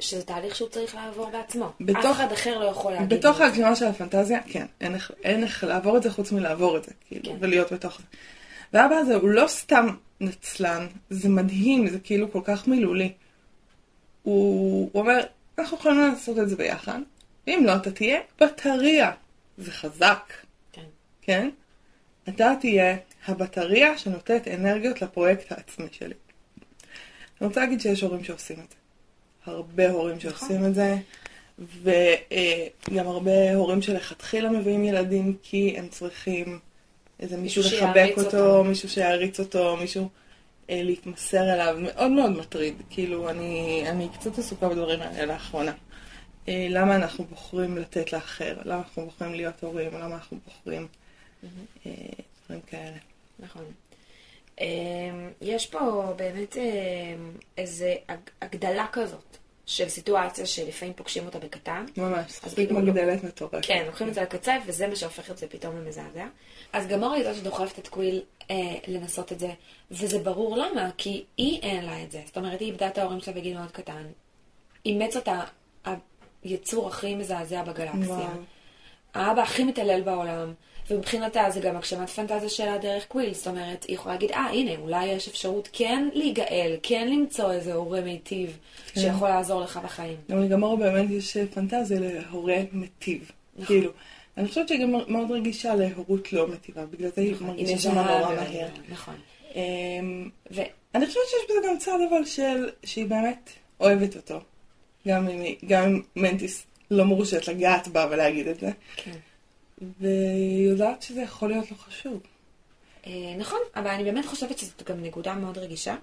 שזה תהליך שהוא צריך לעבור בעצמו. בתוך, אף אחד אחר לא יכול להגיד. בתוך ההגשמה של הפנטזיה, כן. אין איך, אין איך לעבור את זה חוץ מלעבור את זה, כאילו, כן. ולהיות בתוך זה. והאבא הזה הוא לא סתם נצלן, זה מדהים, זה כאילו כל כך מילולי. הוא, הוא אומר, אנחנו יכולים לעשות את זה ביחד, ואם לא, אתה תהיה בטריה. זה חזק. כן. כן? אתה תהיה הבטריה שנותנת אנרגיות לפרויקט העצמי שלי. אני רוצה להגיד שיש הורים שעושים את זה. הרבה הורים שעושים את זה, וגם הרבה הורים שלכתחילה מביאים ילדים כי הם צריכים איזה מישהו לחבק אותו, מישהו שיעריץ אותו, מישהו אה, להתמסר אליו, מאוד מאוד מטריד. כאילו, אני, אני קצת עסוקה בדברים האלה לאחרונה. אה, למה אנחנו בוחרים לתת לאחר? למה אנחנו בוחרים להיות הורים? למה אנחנו בוחרים אה, דברים כאלה? נכון. אמ, יש פה באמת אמ, איזה הגדלה כזאת של סיטואציה שלפעמים פוגשים אותה בקטן. ממש, אז כאילו מגדלת מטורפת. כן, לוקחים את זה לקצה, וזה מה שהופך את זה פתאום למזעזע. אז גמור היא זאת שדוחפת את קוויל אה, לנסות את זה, וזה ברור למה, כי היא אין לה את זה. זאת אומרת, היא איבדה את ההורים שלה בגיל מאוד קטן. אימץ אותה היצור הכי מזעזע בגלקסיה. האבא הכי מתעלל בעולם. ומבחינתה זה גם הגשמת פנטזיה שלה דרך קוויל, זאת אומרת, היא יכולה להגיד, אה, הנה, אולי יש אפשרות כן להיגאל, כן למצוא איזה הורה מיטיב כן. שיכול לעזור לך בחיים. גם לגמרי באמת יש פנטזיה להורה מיטיב. נכון. כאילו, אני חושבת שהיא גם מאוד רגישה להורות לא מיטיבה, בגלל זה היא נכון, מרגישה שם נורא מהר. נכון. אמ, ואני חושבת שיש בזה גם צד אבל של, שהיא באמת אוהבת אותו. גם אם מנטיס לא מורשת לגעת בה ולהגיד את זה. כן. והיא יודעת שזה יכול להיות לא חשוב. אה, נכון, אבל אני באמת חושבת שזאת גם נקודה מאוד רגישה.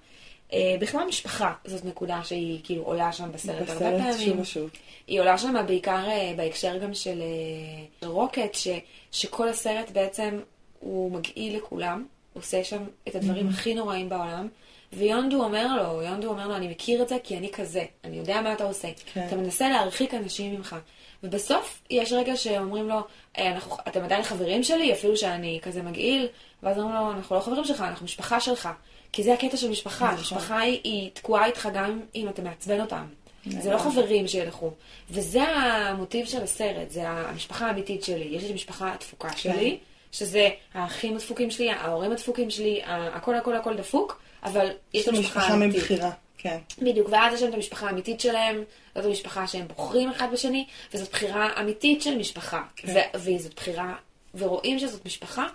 אה, בכלל משפחה זאת נקודה שהיא כאילו עולה שם בסרט הרבה פעמים. בסרט שוב ושוב. היא עולה שם בעיקר אה, בהקשר גם של רוקט, ש, שכל הסרט בעצם הוא מגעיל לכולם, עושה שם את הדברים mm-hmm. הכי נוראים בעולם. ויונדו אומר לו, יונדו אומר לו, אני מכיר את זה כי אני כזה, אני יודע מה אתה עושה. כן. אתה מנסה להרחיק אנשים ממך. ובסוף יש רגע שאומרים לו, אה, אנחנו, אתם עדיין חברים שלי, אפילו שאני כזה מגעיל, ואז אומרים לו, אנחנו לא חברים שלך, אנחנו משפחה שלך. כי זה הקטע של משפחה, נכון. משפחה היא, היא תקועה איתך גם אם אתה מעצבן אותם. זה לא חברים שילכו. וזה המוטיב של הסרט, זה המשפחה האמיתית שלי. יש לי משפחה התפוקה כן. שלי, שזה האחים הדפוקים שלי, ההורים הדפוקים שלי, הכל הכל הכל דפוק, אבל יש לי משפחה אמיתית. מבחירה. כן. בדיוק, ואז יש להם את המשפחה האמיתית שלהם, זאת המשפחה שהם בוחרים אחד בשני, וזאת בחירה אמיתית של משפחה. כן. וזאת בחירה, ורואים שזאת משפחה,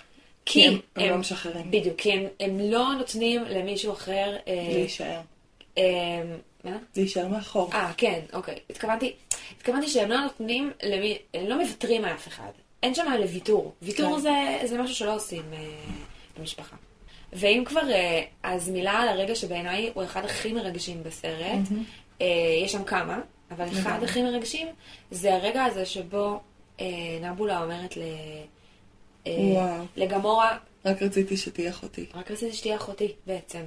כי, הם, הם, הם לא משחררים. בדיוק, כי הם, הם לא נותנים למישהו אחר... אה, להישאר. אה, מה? להישאר מאחור. אה, כן, אוקיי. התכוונתי, התכוונתי שהם לא נותנים למי, הם לא מוותרים על אף אחד. אין שם לוויתור. ויתור כן. זה, זה משהו שלא עושים אה, במשפחה. ואם כבר, אה, אז מילה על הרגע שבעיניי הוא אחד הכי מרגשים בסרט. Mm-hmm. יש שם כמה, אבל mm-hmm. אחד הכי מרגשים זה הרגע הזה שבו אה, נבולה אומרת ל... וואו. לגמורה... רק רציתי שתהיה אחותי. רק רציתי שתהיה אחותי, בעצם.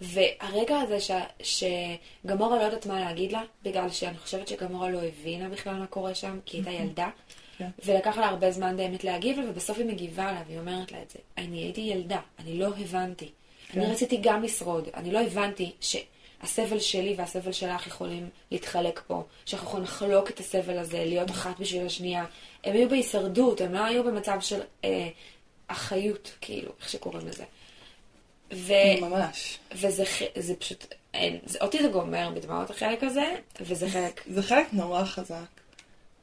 והרגע הזה ש... שגמורה לא יודעת מה להגיד לה, בגלל שאני חושבת שגמורה לא הבינה בכלל מה קורה שם, כי היא הייתה ילדה. כן. ולקח לה הרבה זמן באמת להגיב לה, ובסוף היא מגיבה לה, והיא אומרת לה את זה. אני הייתי ילדה, אני לא הבנתי. כן. אני רציתי גם לשרוד, אני לא הבנתי שהסבל שלי והסבל שלך יכולים להתחלק פה, שאנחנו יכולים לחלוק את הסבל הזה, להיות אחת בשביל השנייה. הם היו בהישרדות, הם לא היו במצב של אה, אחריות, כאילו, איך שקוראים לזה. ו... ממש. וזה זה פשוט, אין, זה, אותי זה גומר בדמעות החלק הזה, וזה חלק... זה חלק נורא חזק.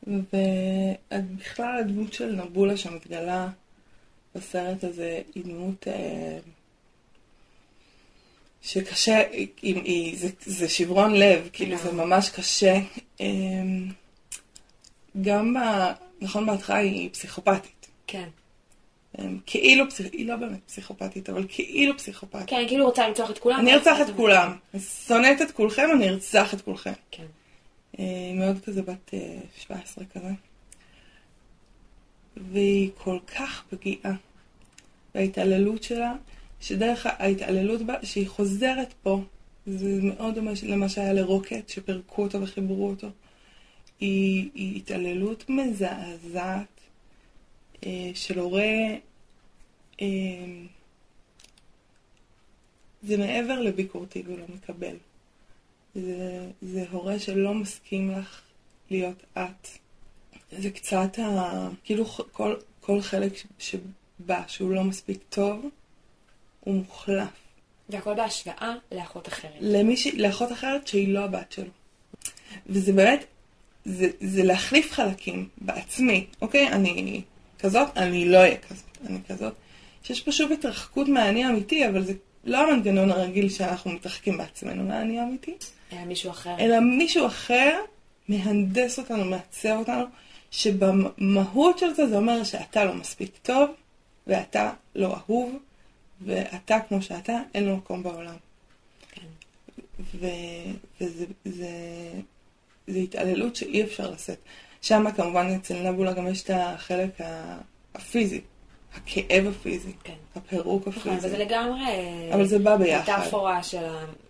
ובכלל הדמות של נבולה שמתגלה בסרט הזה היא דמות אה, שקשה, היא, היא, זה, זה שברון לב, כאילו זה ממש קשה. אה, גם, ב, נכון בהתחלה היא פסיכופתית. כן. אה, כאילו, פסיכ... היא לא באמת פסיכופתית, אבל כאילו פסיכופתית. כן, כאילו רוצה לרצוח את כולם. אני ארצח את כולם. אני שונאת את כולכם, אני ארצח את כולכם. כן. היא מאוד כזה בת 17 כזה. והיא כל כך פגיעה. וההתעללות שלה, שדרך ההתעללות בה, שהיא חוזרת פה, זה מאוד דומה למה שהיה לרוקט, שפירקו אותו וחיברו אותו. היא, היא התעללות מזעזעת אה, של הורה, אה, זה מעבר לביקורתי ולא מקבל. זה, זה הורה שלא מסכים לך להיות את. זה קצת ה... כאילו כל, כל חלק שבא שהוא לא מספיק טוב, הוא מוחלף. והכל בהשוואה לאחות אחרת. למיש... לאחות אחרת שהיא לא הבת שלו. וזה באמת, זה, זה להחליף חלקים בעצמי, אוקיי? אני כזאת, אני לא אהיה כזאת, אני כזאת. שיש פה שוב התרחקות מהאני האמיתי, אבל זה לא המנגנון הרגיל שאנחנו מתרחקים בעצמנו מהאני האמיתי. אלא מישהו אחר. אלא מישהו אחר מהנדס אותנו, מעצב אותנו, שבמהות של זה זה אומר שאתה לא מספיק טוב, ואתה לא אהוב, ואתה כמו שאתה, אין לו מקום בעולם. כן. ו- וזה זה, זה התעללות שאי אפשר לשאת. שם כמובן אצל נבולה גם יש את החלק הפיזי, הכאב הפיזי, כן. הפירוק נכון, הפיזי. וזה לגמרי... אבל זה בא ביחד. מטאפורה של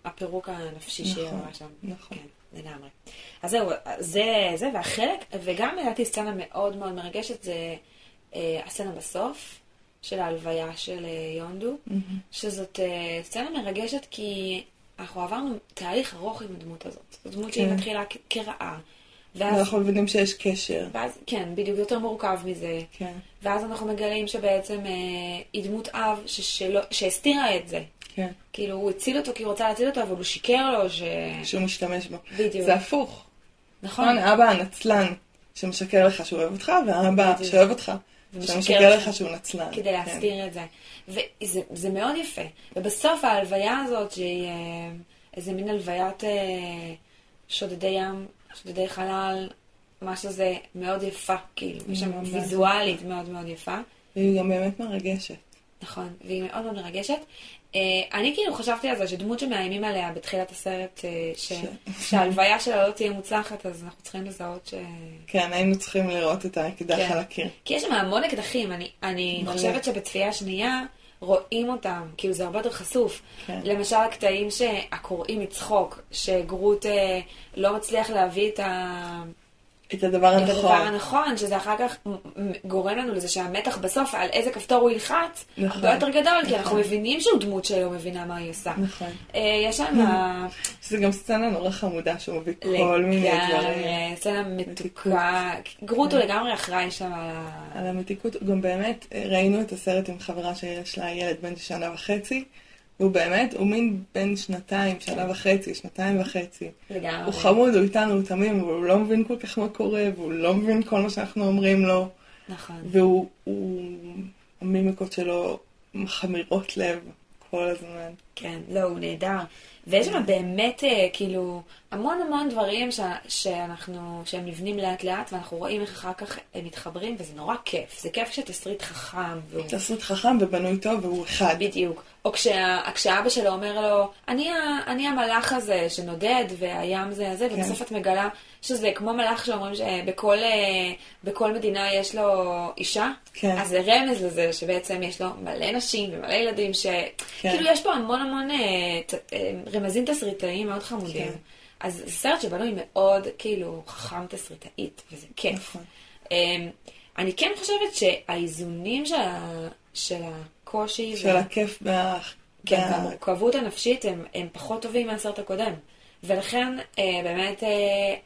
הפירוק הנפשי שהיא נכון, אמרה שם. נכון. כן, לגמרי. אז זהו, זה, זה, והחלק, וגם לדעתי סצנה מאוד מאוד מרגשת, זה אה, הסצנה בסוף, של ההלוויה של אה, יונדו, מהמם. שזאת אה, סצנה מרגשת כי אנחנו עברנו תהליך ארוך עם הדמות הזאת. זו דמות שהיא כן. מתחילה כ- כרעה. ואז, ואנחנו מבינים שיש קשר. ואז, כן, בדיוק יותר מורכב מזה. כן, ואז אנחנו מגלים שבעצם אה, היא דמות אב ש- שלא, שהסתירה את זה. כן. כאילו, הוא הציל אותו כי הוא רצה להציל אותו, אבל הוא שיקר לו ש... שהוא משתמש בו. בדיוק. זה הפוך. נכון. נכון, אבא הנצלן שמשקר לך שהוא אוהב אותך, בדיוק. שאוהב אותך, שמשקר לך. שהוא נצלן. כדי כן. להסתיר את זה. וזה זה מאוד יפה. ובסוף ההלוויה הזאת, שהיא אה, איזה מין הלוויית אה, שודדי ים, שודדי חלל, משהו זה מאוד יפה, כאילו. יש שם ממש. ויזואלית מאוד מאוד יפה. והיא גם באמת מרגשת. נכון, והיא מאוד מאוד מרגשת. אה, אני כאילו חשבתי על זה שדמות שמאיימים עליה בתחילת הסרט, אה, ש- שההלוויה שלה לא תהיה מוצלחת, אז אנחנו צריכים לזהות ש... כן, היינו צריכים לראות את האקדח כן. על הקיר. כי יש שם המון אקדחים, אני, אני. חושבת שבצפייה שנייה רואים אותם, כאילו זה הרבה יותר חשוף. כן. למשל הקטעים שהקוראים מצחוק, שגרוט אה, לא מצליח להביא את, ה... את הדבר את הדבר הנכון. הנכון, שזה אחר כך גורם לנו לזה שהמתח בסוף על איזה כפתור הוא ילחץ, נכון. הרבה יותר גדול, כי נכון. אנחנו מבינים שהוא דמות שלא מבינה מה היא עושה. נכון. אה, יש שם זה גם סצנה נורא חמודה שהוא מביא כל מיני דברים. לגמרי, סצנה מתוקה, גרוט הוא לגמרי אחראי שם על ה... על המתיקות, גם באמת ראינו את הסרט עם חברה שיש לה ילד בן שנה וחצי, והוא באמת, הוא מין בן שנתיים, שנה וחצי, שנתיים וחצי. לגמרי. הוא חמוד, הוא איתנו, הוא תמים, אבל הוא לא מבין כל כך מה קורה, והוא לא מבין כל מה שאנחנו אומרים לו, נכון. והוא, הוא, המימיקות שלו מחמירות לב כל הזמן. כן, לא, הוא נהדר. ויש שם באמת, אה, כאילו, המון המון דברים ש- שאנחנו, שהם נבנים לאט לאט, ואנחנו רואים איך אחר כך הם מתחברים, וזה נורא כיף. זה כיף כשתסריט חכם, והוא... תסריט חכם ובנוי טוב, והוא אחד. בדיוק. או כשה, כשאבא שלו אומר לו, אני, ה- אני המלאך הזה שנודד, והים זה זה, ובסוף את מגלה שזה כמו מלאך שאומרים שבכל אה, בכל מדינה יש לו אישה. כן. אז זה רמז לזה שבעצם יש לו מלא נשים ומלא ילדים, ש... כן. כאילו יש פה המון המון אה, ת, אה, רמזים תסריטאיים מאוד חמודים. כן. אז זה סרט שבנוי מאוד, כאילו, חכם תסריטאית, וזה כיף. נכון. אמ, אני כן חושבת שהאיזונים של, ה... של הקושי, של הכיף וה... כן, וה- והמורכבות הנפשית הם, הם פחות טובים מהסרט הקודם. ולכן, אה, באמת, אה,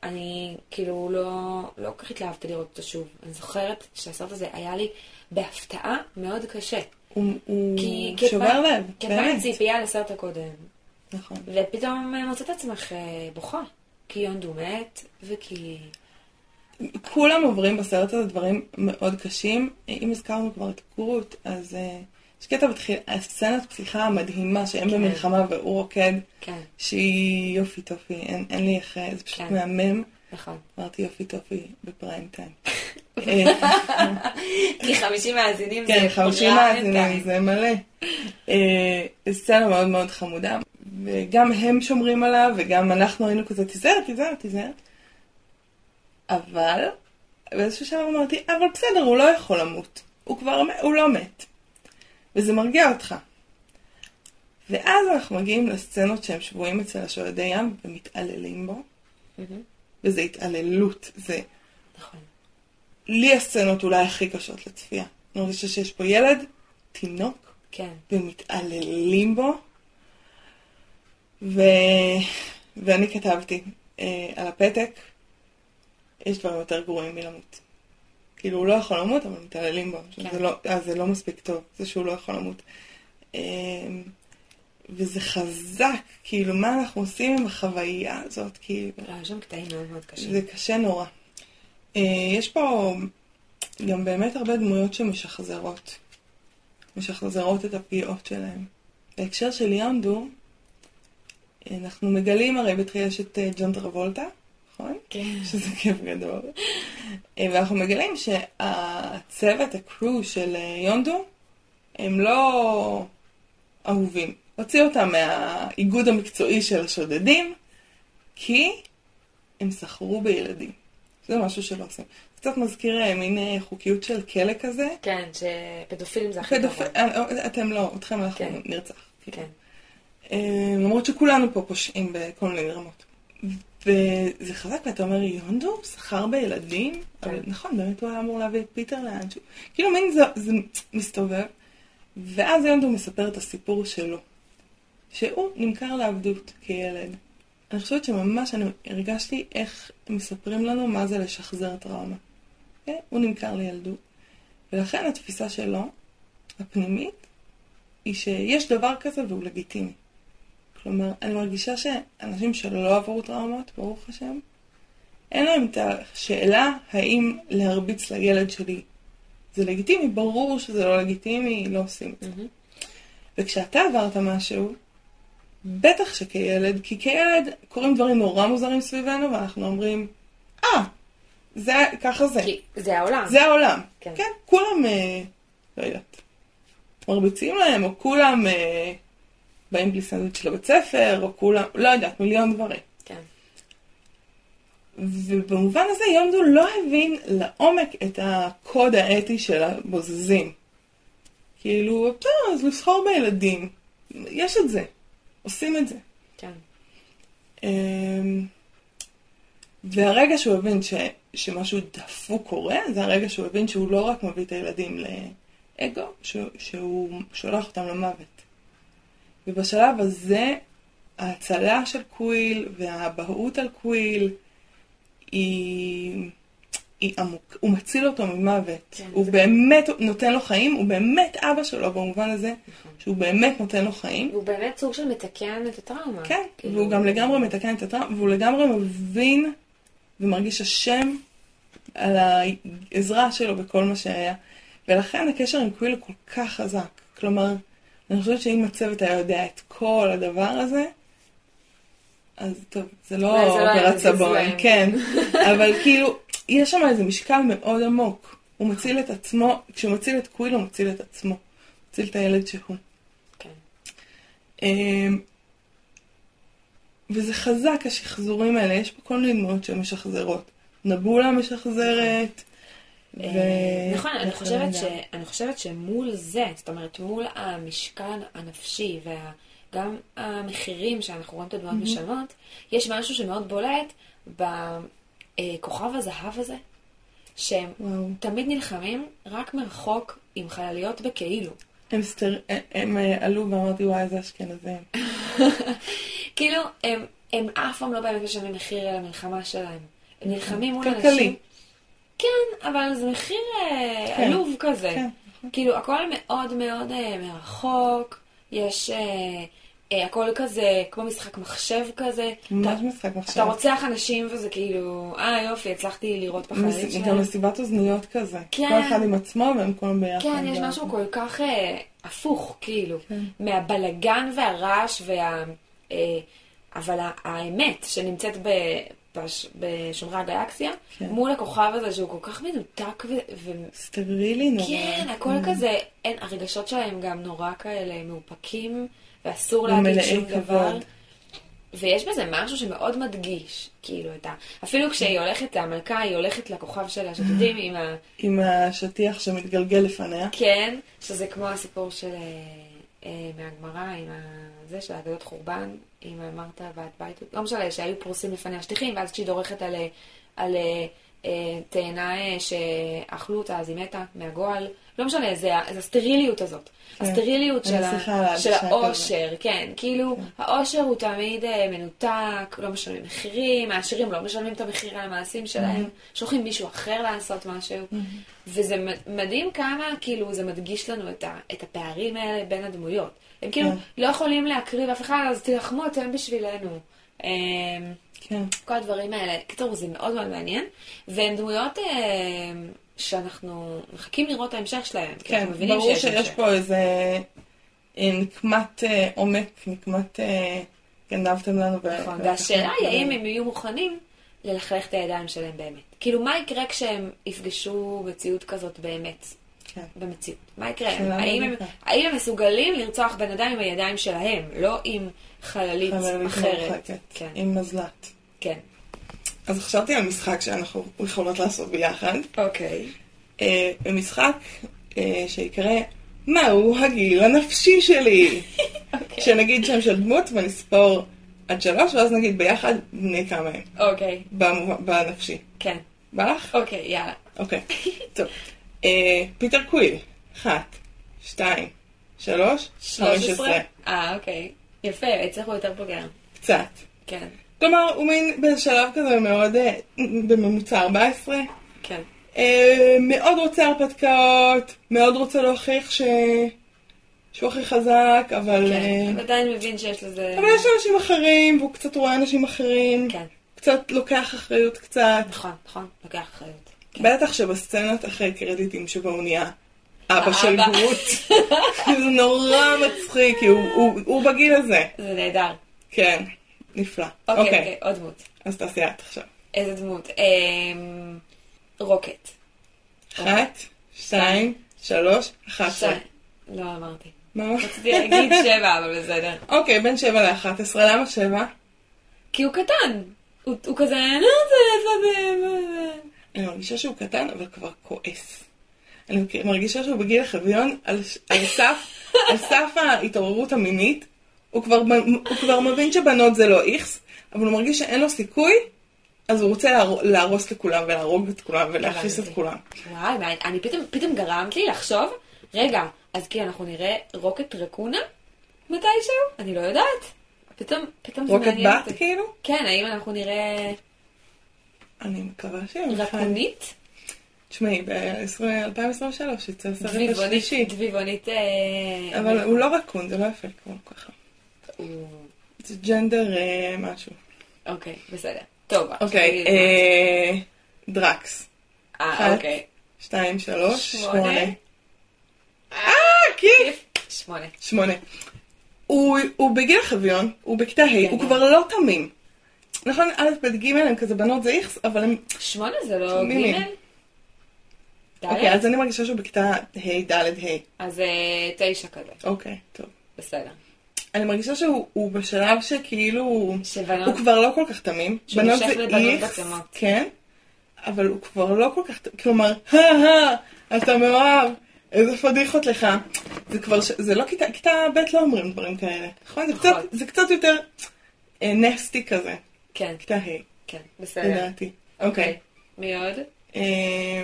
אני כאילו לא, לא כל כך התלהבתי לראות אותו שוב. אני זוכרת שהסרט הזה היה לי בהפתעה מאוד קשה. הוא הוא כי, שובר לב, כי את באה באמת. בציפייה לסרט הקודם, נכון. ופתאום אה, מוצאת עצמך אה, בוכה. כי יונדו מת, וכי... כולם עוברים בסרט הזה דברים מאוד קשים. אם הזכרנו כבר את קרוט, אז אה, יש קטע בתחיל, הסצנת פתיחה המדהימה שהם כן. במלחמה והוא רוקד, כן, שהיא יופי טופי, אין, אין לי איך, אה, זה פשוט כן. מהמם. נכון. אמרתי יופי טופי בפריים טיים. אה, כי 50 מאזינים זה כן, 50 פריים מאזינים, טיים. זה מלא. אה, סצנה מאוד מאוד חמודה, וגם הם שומרים עליו, וגם אנחנו היינו כזה, תיזהר, תיזהר, תיזהר. אבל, באיזשהו שלב אמרתי, אבל בסדר, הוא לא יכול למות. הוא כבר, הוא לא מת. וזה מרגיע אותך. ואז אנחנו מגיעים לסצנות שהם שבויים אצל השועדי ים ומתעללים בו, מהמם. וזה התעללות. זה, נכון. לי הסצנות אולי הכי קשות לצפייה. אני מרגישה שיש פה ילד, תינוק, כן. ומתעללים בו. ו... ואני כתבתי אה, על הפתק, יש דברים יותר גרועים מלמות. כאילו, הוא לא יכול למות, אבל מתעללים בו. כן. זה, לא, אז זה לא מספיק טוב, זה שהוא לא יכול למות. אה, וזה חזק, כאילו, מה אנחנו עושים עם החוויה הזאת, כאילו. לא, יש שם קטעים מאוד מאוד קשים. זה קשה נורא. אה, יש פה גם באמת הרבה דמויות שמשחזרות. משחזרות את הפגיעות שלהם. בהקשר של יונדו, אנחנו מגלים הרי בתחילה יש את אה, ג'ון טרבולטה, נכון? כן. שזה כיף גדול. אה, ואנחנו מגלים שהצוות, הקרו של אה, יונדו, הם לא אהובים. הוציאו אותם מהאיגוד המקצועי של השודדים, כי הם סחרו בילדים. זה משהו שלא עושים. קצת מזכיר אה, מין חוקיות של כלא כזה. כן, שפדופילים זה הכי פדופ... גרוע. אתם לא, אתכם אנחנו כן. נרצח. כן. למרות שכולנו פה פושעים בכל מיני רמות. וזה חזק, ואתה אומר, יונדו סחר בילדים? אבל נכון, באמת הוא היה אמור להביא את פיטר לאנשהו. כאילו מין זה, זה מסתובב. ואז יונדו מספר את הסיפור שלו. שהוא נמכר לעבדות כילד. אני חושבת שממש אני הרגשתי איך מספרים לנו מה זה לשחזר טראומה. כן? הוא נמכר לילדות. ולכן התפיסה שלו, הפנימית, היא שיש דבר כזה והוא לגיטימי. כלומר, אני מרגישה שאנשים שלא עברו טראומות, ברוך השם, אין להם את השאלה האם להרביץ לילד שלי זה לגיטימי, ברור שזה לא לגיטימי, לא עושים את זה. מהמם. וכשאתה עברת משהו, בטח שכילד, כי כילד קורים דברים נורא מוזרים סביבנו, ואנחנו אומרים, אה, זה, ככה זה. כי זה העולם. זה העולם. כן. כן, כולם, אה, לא יודעת, מרביצים להם, או כולם אה, באים בלי סנדוויץ' לבית ספר, או כולם, לא יודעת, מיליון דברים. כן. ובמובן הזה יונדו לא הבין לעומק את הקוד האתי של הבוזזים. כאילו, טוב, אז לסחור בילדים, יש את זה, עושים את זה. כן. אמ, והרגע שהוא הבין ש, שמשהו דפוק קורה, זה הרגע שהוא הבין שהוא לא רק מביא את הילדים לאגו, שהוא, שהוא שולח אותם למוות. ובשלב הזה, ההצלה של קוויל והאבהות על קוויל היא, היא עמוק, הוא מציל אותו ממוות. כן, הוא זה- באמת נותן לו חיים, הוא באמת אבא שלו במובן הזה, נכון. שהוא באמת נותן לו חיים. והוא באמת סוג של מתקן את הטראומה. כן, כאילו- והוא גם לגמרי מתקן את הטראומה, והוא לגמרי מבין ומרגיש אשם על העזרה שלו בכל מה שהיה. ולכן הקשר עם קוויל הוא כל כך חזק. כלומר, אני חושבת שאם הצוות היה יודע את כל הדבר הזה, אז טוב, זה לא לא מזיז סבון. כן. אבל כאילו, יש שם איזה משקל מאוד עמוק. הוא מציל את עצמו, כשהוא מציל את קוויל הוא מציל את עצמו. מציל את הילד שהוא. כן. אמ, וזה חזק, השחזורים האלה, יש פה כל מיני דמויות שמשחזרות. נבולה משחזרת. ו- נכון, אני חושבת. ש, אני חושבת שמול זה, זאת אומרת, מול המשקל הנפשי וגם המחירים שאנחנו רואים את הדמויות משלמות, יש משהו שמאוד בולט בכוכב הזהב הזה, שהם וואו. תמיד נלחמים רק מרחוק עם חלליות בכאילו. הם, סטר... הם, הם אה, עלו ואמרתי, וואי, איזה אשכנזים. כאילו, הם, הם אף פעם לא באמת משלמים מחיר על המלחמה שלהם. הם נלחמים מול כלכלי. אנשים... כן, אבל זה מחיר אה, כן, עלוב כזה. כן, כאילו, הכל מאוד מאוד אה, מרחוק, יש אה, אה, הכל כזה, כמו משחק מחשב כזה. ממש אתה- משחק מחשב. אתה רוצח אנשים וזה כאילו, אה יופי, הצלחתי לראות בחיילים מס- גם שלהם. מסיבת אוזניות כזה. כן. כל אחד עם עצמו והם כולם ביחד. כן, יש ביחד. משהו כל כך אה, הפוך, כאילו, כן. מהבלגן והרעש וה... אה, אבל האמת שנמצאת ב... בש... בשומרי הגלקסיה, כן. מול הכוכב הזה שהוא כל כך מנותק ו... ו... סטרילי נורא. כן, הכל כזה, אין, הרגשות שלהם גם נורא כאלה מאופקים, ואסור להגיד שום כבוד. דבר. ויש בזה משהו שמאוד מדגיש, כאילו, את ה... אפילו כשהיא הולכת, המלכה, היא הולכת לכוכב שלה, שאתם יודעים, עם ה... עם השטיח שמתגלגל לפניה. כן, שזה כמו הסיפור של... אה, אה, מהגמרא, עם ה... זה של האגדות חורבן, עם מרתה ואת בית, לא משנה, שהיו פרוסים לפניה שטיחים, ואז כשהיא דורכת על, אה, על אה, אה, תאנה שאכלו אותה, אז היא מתה מהגועל. לא משנה, זה, זה הסטריליות הזאת. כן. הסטריליות של, ה- של האושר, כן. כאילו, האושר הוא תמיד אה, מנותק, לא משלמים מחירים, העשירים לא משלמים את המחיר על המעשים שלהם, שולחים מישהו אחר לעשות משהו. וזה מ- מדהים כמה, כאילו, זה מדגיש לנו את, ה, את הפערים האלה בין הדמויות. הם כאילו כן. לא יכולים להקריב אף אחד, אז תילחמו אתם בשבילנו. אמ, כן. כל הדברים האלה. קיצור, זה מאוד מאוד מעניין. והן דמויות אמ, שאנחנו מחכים לראות את ההמשך שלהם. כן, ברור שיש שיש. פה איזה אה, נקמת אה, עומק, נקמת אה, גנבתם לנו. נכון, והשאלה היא. האם הם יהיו מוכנים ללכלך את הידיים שלהם באמת. כאילו, מה יקרה כשהם יפגשו מציאות כזאת באמת? כן. במציאות. מה יקרה? האם הם. האם הם מסוגלים לרצוח בן אדם עם הידיים שלהם, לא עם חללית חללית אחרת? מרוחקת, כן, עם מזל"ט. כן. אז חשבתי על משחק שאנחנו יכולות לעשות ביחד. אוקיי. אה, משחק אה, שיקרא מהו הגיל הנפשי שלי. אוקיי. שנגיד שם של דמות ונספור עד שלוש, ואז נגיד ביחד בני כמה הם. אוקיי, בנפשי. כן. בא לך? אוקיי, יאללה. אוקיי. טוב. אה, פיטר קוויל. אחת, שתיים, שלוש, חמש עשרה. אה, אוקיי. יפה, הצליחו יותר בוגר. קצת. כן, כלומר, הוא מין בשלב כזה מאוד, אה, בממוצע 14. כן. אה, מאוד רוצה הרפתקאות, מאוד רוצה להוכיח ש... שהוא הכי חזק, אבל... כן. אבל עדיין מבין שיש לזה... אבל יש אנשים אחרים, והוא קצת רואה אנשים אחרים. כן, קצת לוקח אחריות קצת. נכון, נכון, לוקח אחריות. כן. בטח שבסצנות אחרי קרדיטים שבו הוא נהיה אבא. של גרוט. זה נורא מצחיק, כי הוא- הוא- הוא בגיל הזה. זה נהדר. כן, נפלא. אוקיי, אוקיי, אוקיי, עוד דמות. אז תעשי את עכשיו. איזה דמות? אמ, רוקט. אחת, שתיים, שלוש, אחת עשרה. שתיים. לא אמרתי. מה? רציתי להגיד שבע, אבל בסדר. אוקיי, בין שבע לאחת עשרה, למה שבע? כי הוא קטן. הוא הוא כזה, אני לא רוצה לעשות... אני מרגישה שהוא קטן, אבל כבר כועס. אני מרגישה שהוא בגיל החביון, על, על סף, על סף ההתעוררות המינית. הוא כבר, הוא כבר מבין שבנות זה לא איכס, אבל הוא מרגיש שאין לו סיכוי, אז הוא רוצה להר, להרוס לכולם ולהרוג את כולם ולהכעיס את. כולם. וואי, מה, אני פתאום, פתאום גרמת לי לחשוב, רגע, אז כי אנחנו נראה רוקט רקונה מתישהו? אני לא יודעת. פתאום, פתאום זה רוקט מעניין בת אותי. כאילו? כן, האם אנחנו נראה אני מקווה אחד. רקונית? תשמעי, ב-2023 יצא הסרט דביבונית, השלישי. דביבונית... אה, אבל הוא לא רקון, זה לא יפה לקרוא ככה. הוא- זה ג'נדר אה, משהו. אוקיי, בסדר. טוב, אוקיי, אה, דרקס. אה. אוקיי. שתיים, שלוש, שמונה. אה, כיף! שמונה. שמונה. הוא, בגיל החביון, הוא בכיתה ה', כן. הוא כבר לא תמים. נכון, א', ב', ג' הם כזה בנות זה איכס, אבל הם... שמונה זה לא ג'? אוקיי, אז אני מרגישה שהוא בכיתה ה', ד', ה'. אז אה, תשע כזה, אוקיי, טוב. בסדר. אני מרגישה שהוא הוא בשלב שכאילו... שבנות... הוא כבר לא כל כך תמים. בנות זה איכס. כן, אבל הוא כבר לא כל כך... כלומר, הא אתה מאוהב, איזה פדיחות לך. זה כבר... זה לא כיתה... כיתה ב' לא אומרים דברים כאלה. נכון? זה נכון. קצת- זה קצת יותר אה, נסטי כזה. כן, כיתה ה', כן, בסדר. לדעתי. אוקיי. מי עוד? אה,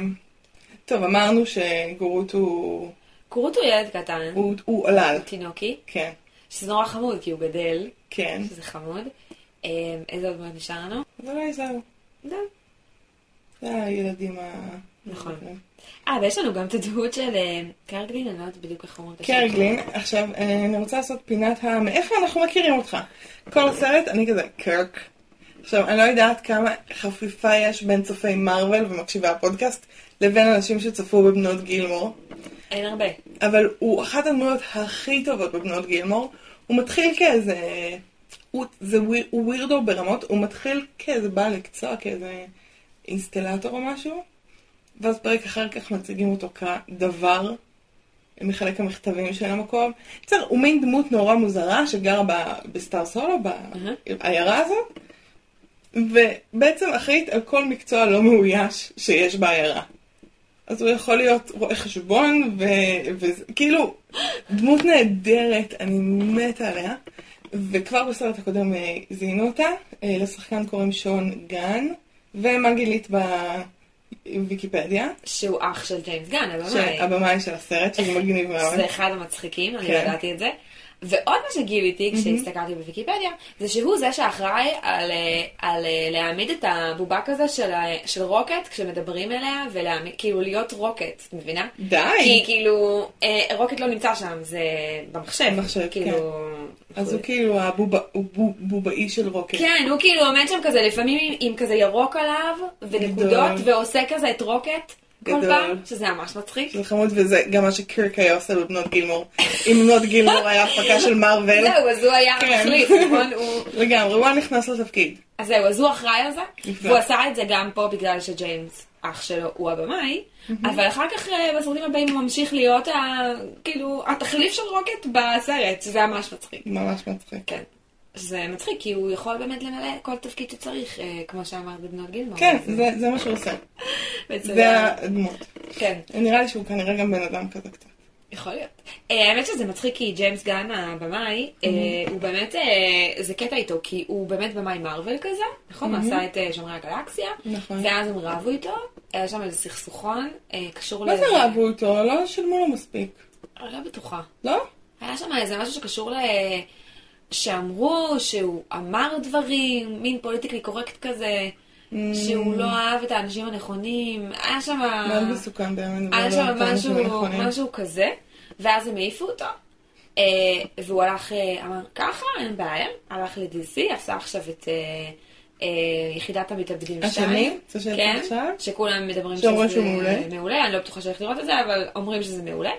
טוב, אמרנו שגורות הוא... קורות הוא ילד קטן, הוא הוא עולל. תינוקי, כן, שזה נורא חמוד כי הוא גדל, כן. שזה חמוד. אה, איזה עוד דמות נשאר לנו? אולי זהו. זהו. זה הילדים ה... נכון. אה, ויש לנו גם את הדמות של אה, קרגלין, אני לא יודעת בדיוק איך אומרים את השם. קרגלין, עכשיו אה, אני רוצה לעשות פינת ה... מאיפה אנחנו מכירים אותך? כל הסרט אני כזה, קרק. עכשיו, אני לא יודעת כמה חפיפה יש בין צופי מארוול ומקשיבי הפודקאסט לבין אנשים שצפו בבנות גילמור, אין הרבה. אבל הוא אחת הדמויות הכי טובות בבנות גילמור. הוא מתחיל כאיזה... הוא, זה וויר, הוא ווירדו ברמות, הוא מתחיל כאיזה בעל מקצוע, כאיזה אינסטלטור או משהו, ואז פרק אחר כך מציגים אותו כדבר מחלק המכתבים של המקום. בסדר, הוא מין דמות נורא מוזרה שגרה בסטאר סולו, בעיירה הזאת, ובעצם אחראית על כל מקצוע לא מאויש שיש בעיירה. אז הוא יכול להיות רואה חשבון, וכאילו, דמות נהדרת, אני מתה עליה. וכבר בסרט הקודם אה, זיהינו אותה, אה, לשחקן קוראים שון גן, ומה גילית בוויקיפדיה? שהוא אח של ג'יימס גן, הבמאי. שהבמאי של הסרט, שזה מגניב מאוד. זה אחד המצחיקים, אני כן. ידעתי את זה. ועוד מה שגיליתי כשהסתכלתי בוויקיפדיה, זה שהוא זה שאחראי על, אה, על אה, להעמיד את הבובה כזה של, של רוקט כשמדברים אליה, וכאילו להיות רוקט, את מבינה? די! כי כאילו, אה, רוקט לא נמצא שם, זה במחשב. במחשב, כאילו... אז הוא כאילו הבובה- הוא בו- בובאי של רוקט. כן, הוא כאילו עומד שם כזה, לפעמים עם, עם כזה ירוק עליו, ונקודות. ועושה כזה את רוקט כל גדול. פעם, שזה ממש מצחיק. זה חמוד, וזה גם מה שקירק היה עושה בבנות גילמור. אם בנות גילמור היה הפקה של מארוול. זהו, אז הוא היה כן. המחליף, נכון? הוא... לגמרי, הוא היה נכנס לתפקיד. אז זהו, אז הוא אחראי על זה. והוא עשה את זה גם פה בגלל שג'יימס, אח שלו, הוא הבמאי, אבל אחר כך אה, בסרטים הבאים הוא ממשיך להיות ה... כאילו, התחליף של רוקט בסרט, שזה ממש מצחיק. ממש מצחיק. כן. זה מצחיק, כי הוא יכול באמת למלא כל תפקיד שצריך, אה, כמו שאמרת בבנות גילמור. כן, זה זה מה שהוא עושה. זה הדמות. כן, נראה לי שהוא כנראה גם בן אדם כזה קצת. יכול להיות. אה, האמת שזה מצחיק כי ג'יימס גן הבמאי, אה, הוא באמת, זה קטע איתו, כי הוא באמת במאי מארוול כזה, נכון? הוא עשה את שומרי הגלקסיה, נכון. ואז הם רבו איתו, היה שם איזה סכסוכון, קשור מה זה רבו איתו? לא שילמו לו מספיק. אני לא בטוחה. לא? היה שם איזה משהו שקשור ל... שאמרו שהוא אמר דברים, מין פוליטיקלי קורקט כזה, שהוא לא אהב את האנשים הנכונים, היה שם... מאוד מסוכן באמת. היה שם משהו. משהו כזה, ואז הם העיפו אותו, אה, והוא הלך, אה, אמר, ככה, אין בעיה, הלך ל-DC, עשה עכשיו את אה, יחידת המתאבדים השני? 2. זה שיצא כן, עכשיו? שכולם מדברים שאומרים שזה שהוא מעולה? מעולה, אני לא בטוחה שהולך לראות את זה, אבל אומרים שזה מעולה.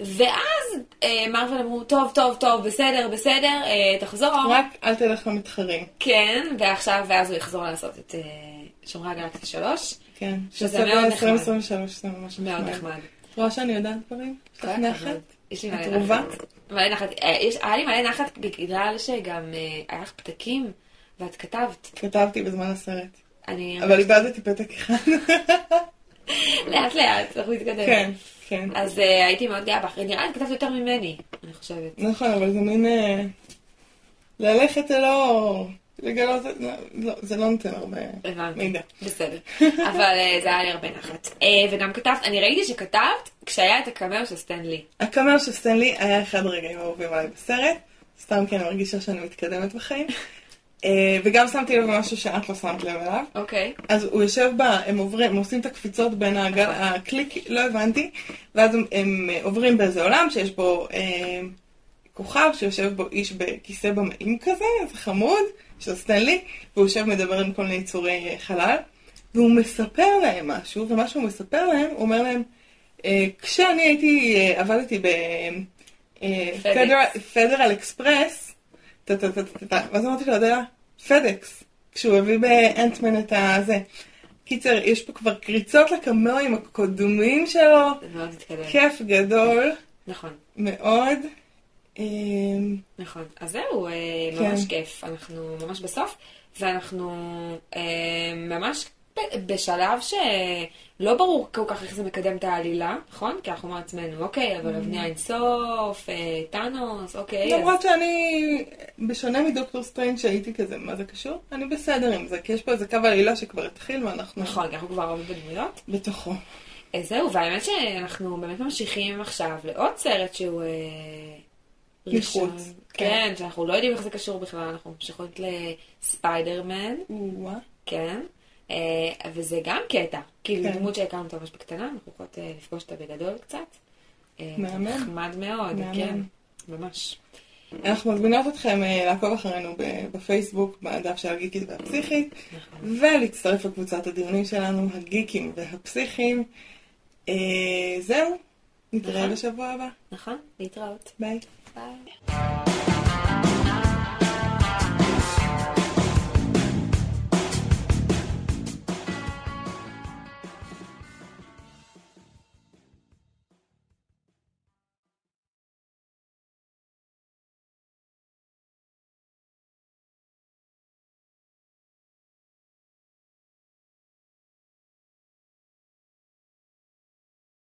ואז אה, מרוויל אמרו, טוב, טוב, טוב, בסדר, בסדר, אה, תחזור. רק אל תלך למתחרים. כן, ועכשיו, ואז הוא יחזור לעשות את אה, שומרי הגלקסיה 3. כן. שזה מאוד נחמד. ב-2023 זה ממש מאוד נחמד. נחמד. את רואה שאני יודעת דברים? יש לך נחת? יש לי מלא? נחת. מלא נחת. אה, היה לי מלא נחת בגלל שגם אה, היה לך פתקים, ואת כתבת. כתבתי בזמן הסרט. אני... אבל איבדתי פתק אחד. לאט לאט, אנחנו נתקדם. כן, כן. אז אה, הייתי מאוד גאה בך. נראה לי כתבת יותר ממני, אני חושבת. נכון, אבל זה מין... אה, ללכת זה לא... לגלות... לא, לא, זה לא נותן הרבה הבנתי. מידע. בסדר. אבל אה, זה היה לי הרבה נחת. אה, וגם כתבת, אני ראיתי שכתבת כשהיה את הקמר של סטנלי. הקאמר של סטנלי היה אחד הרגעים האהובים עליי בסרט, סתם כי אני מרגישה שאני מתקדמת בחיים. אה, וגם שמתי לב למשהו שאת לא שמת לב אליו. אוקיי. אז הוא יושב ב... הם עוברים, הם עושים את הקפיצות בין הגל, נכון. הקליק, לא הבנתי, ואז הם, הם עוברים באיזה עולם שיש בו אה, כוכב שיושב בו איש בכיסא במאים כזה, זה חמוד, של סטנלי, והוא יושב מדבר עם כל מיני יצורי אה, חלל, והוא מספר להם משהו, ומה שהוא מספר להם, הוא אומר להם, אה, כשאני הייתי, אה, עבדתי ב... FedEx. פדרל אקספרס, ואז אמרתי לו, יודע, פדקס, כשהוא הביא באנטמן את הזה. קיצר, יש פה כבר קריצות לקמרים הקודמים שלו. כיף גדול נכון. מאוד. אמ, נכון. אז זהו, אה, כן. ממש כיף. אנחנו ממש בסוף, ואנחנו אה, ממש בשלב שלא ברור כל כך איך זה מקדם את העלילה, נכון? כי אנחנו מעצמנו, אוקיי, אבל אבני אינסוף, אה, טאנוס, אוקיי. אז- למרות שאני, בשונה מדוקטור סטריינג שהייתי כזה, מה זה קשור? אני בסדר עם זה, כי יש פה איזה קו עלילה שכבר התחיל ואנחנו נכון, כי אנחנו כבר הרבה בדמויות. בתוכו. אה, זהו, והאמת שאנחנו באמת ממשיכים עכשיו לעוד סרט שהוא... אה, ראשון. מחוץ, כן, כן. שאנחנו לא יודעים איך זה קשור בכלל, אנחנו ממשיכות לספיידרמן. כן. אה, וזה גם קטע, כאילו כן. דמות שהכרנו אותה ממש בקטנה, אנחנו יכולות אה, לפגוש אותה בגדול קצת. אה, מהמם. נחמד מאוד, מהמם. כן, ממש. אנחנו מזמינות אתכם לעקוב אחרינו בפייסבוק, בדף של הגיקית והפסיכית, נכון. ולהצטרף לקבוצת הדיונים שלנו, הגיקים והפסיכים. זהו, נתראה נכון. בשבוע הבא. נכון, להתראות. ביי. ביי.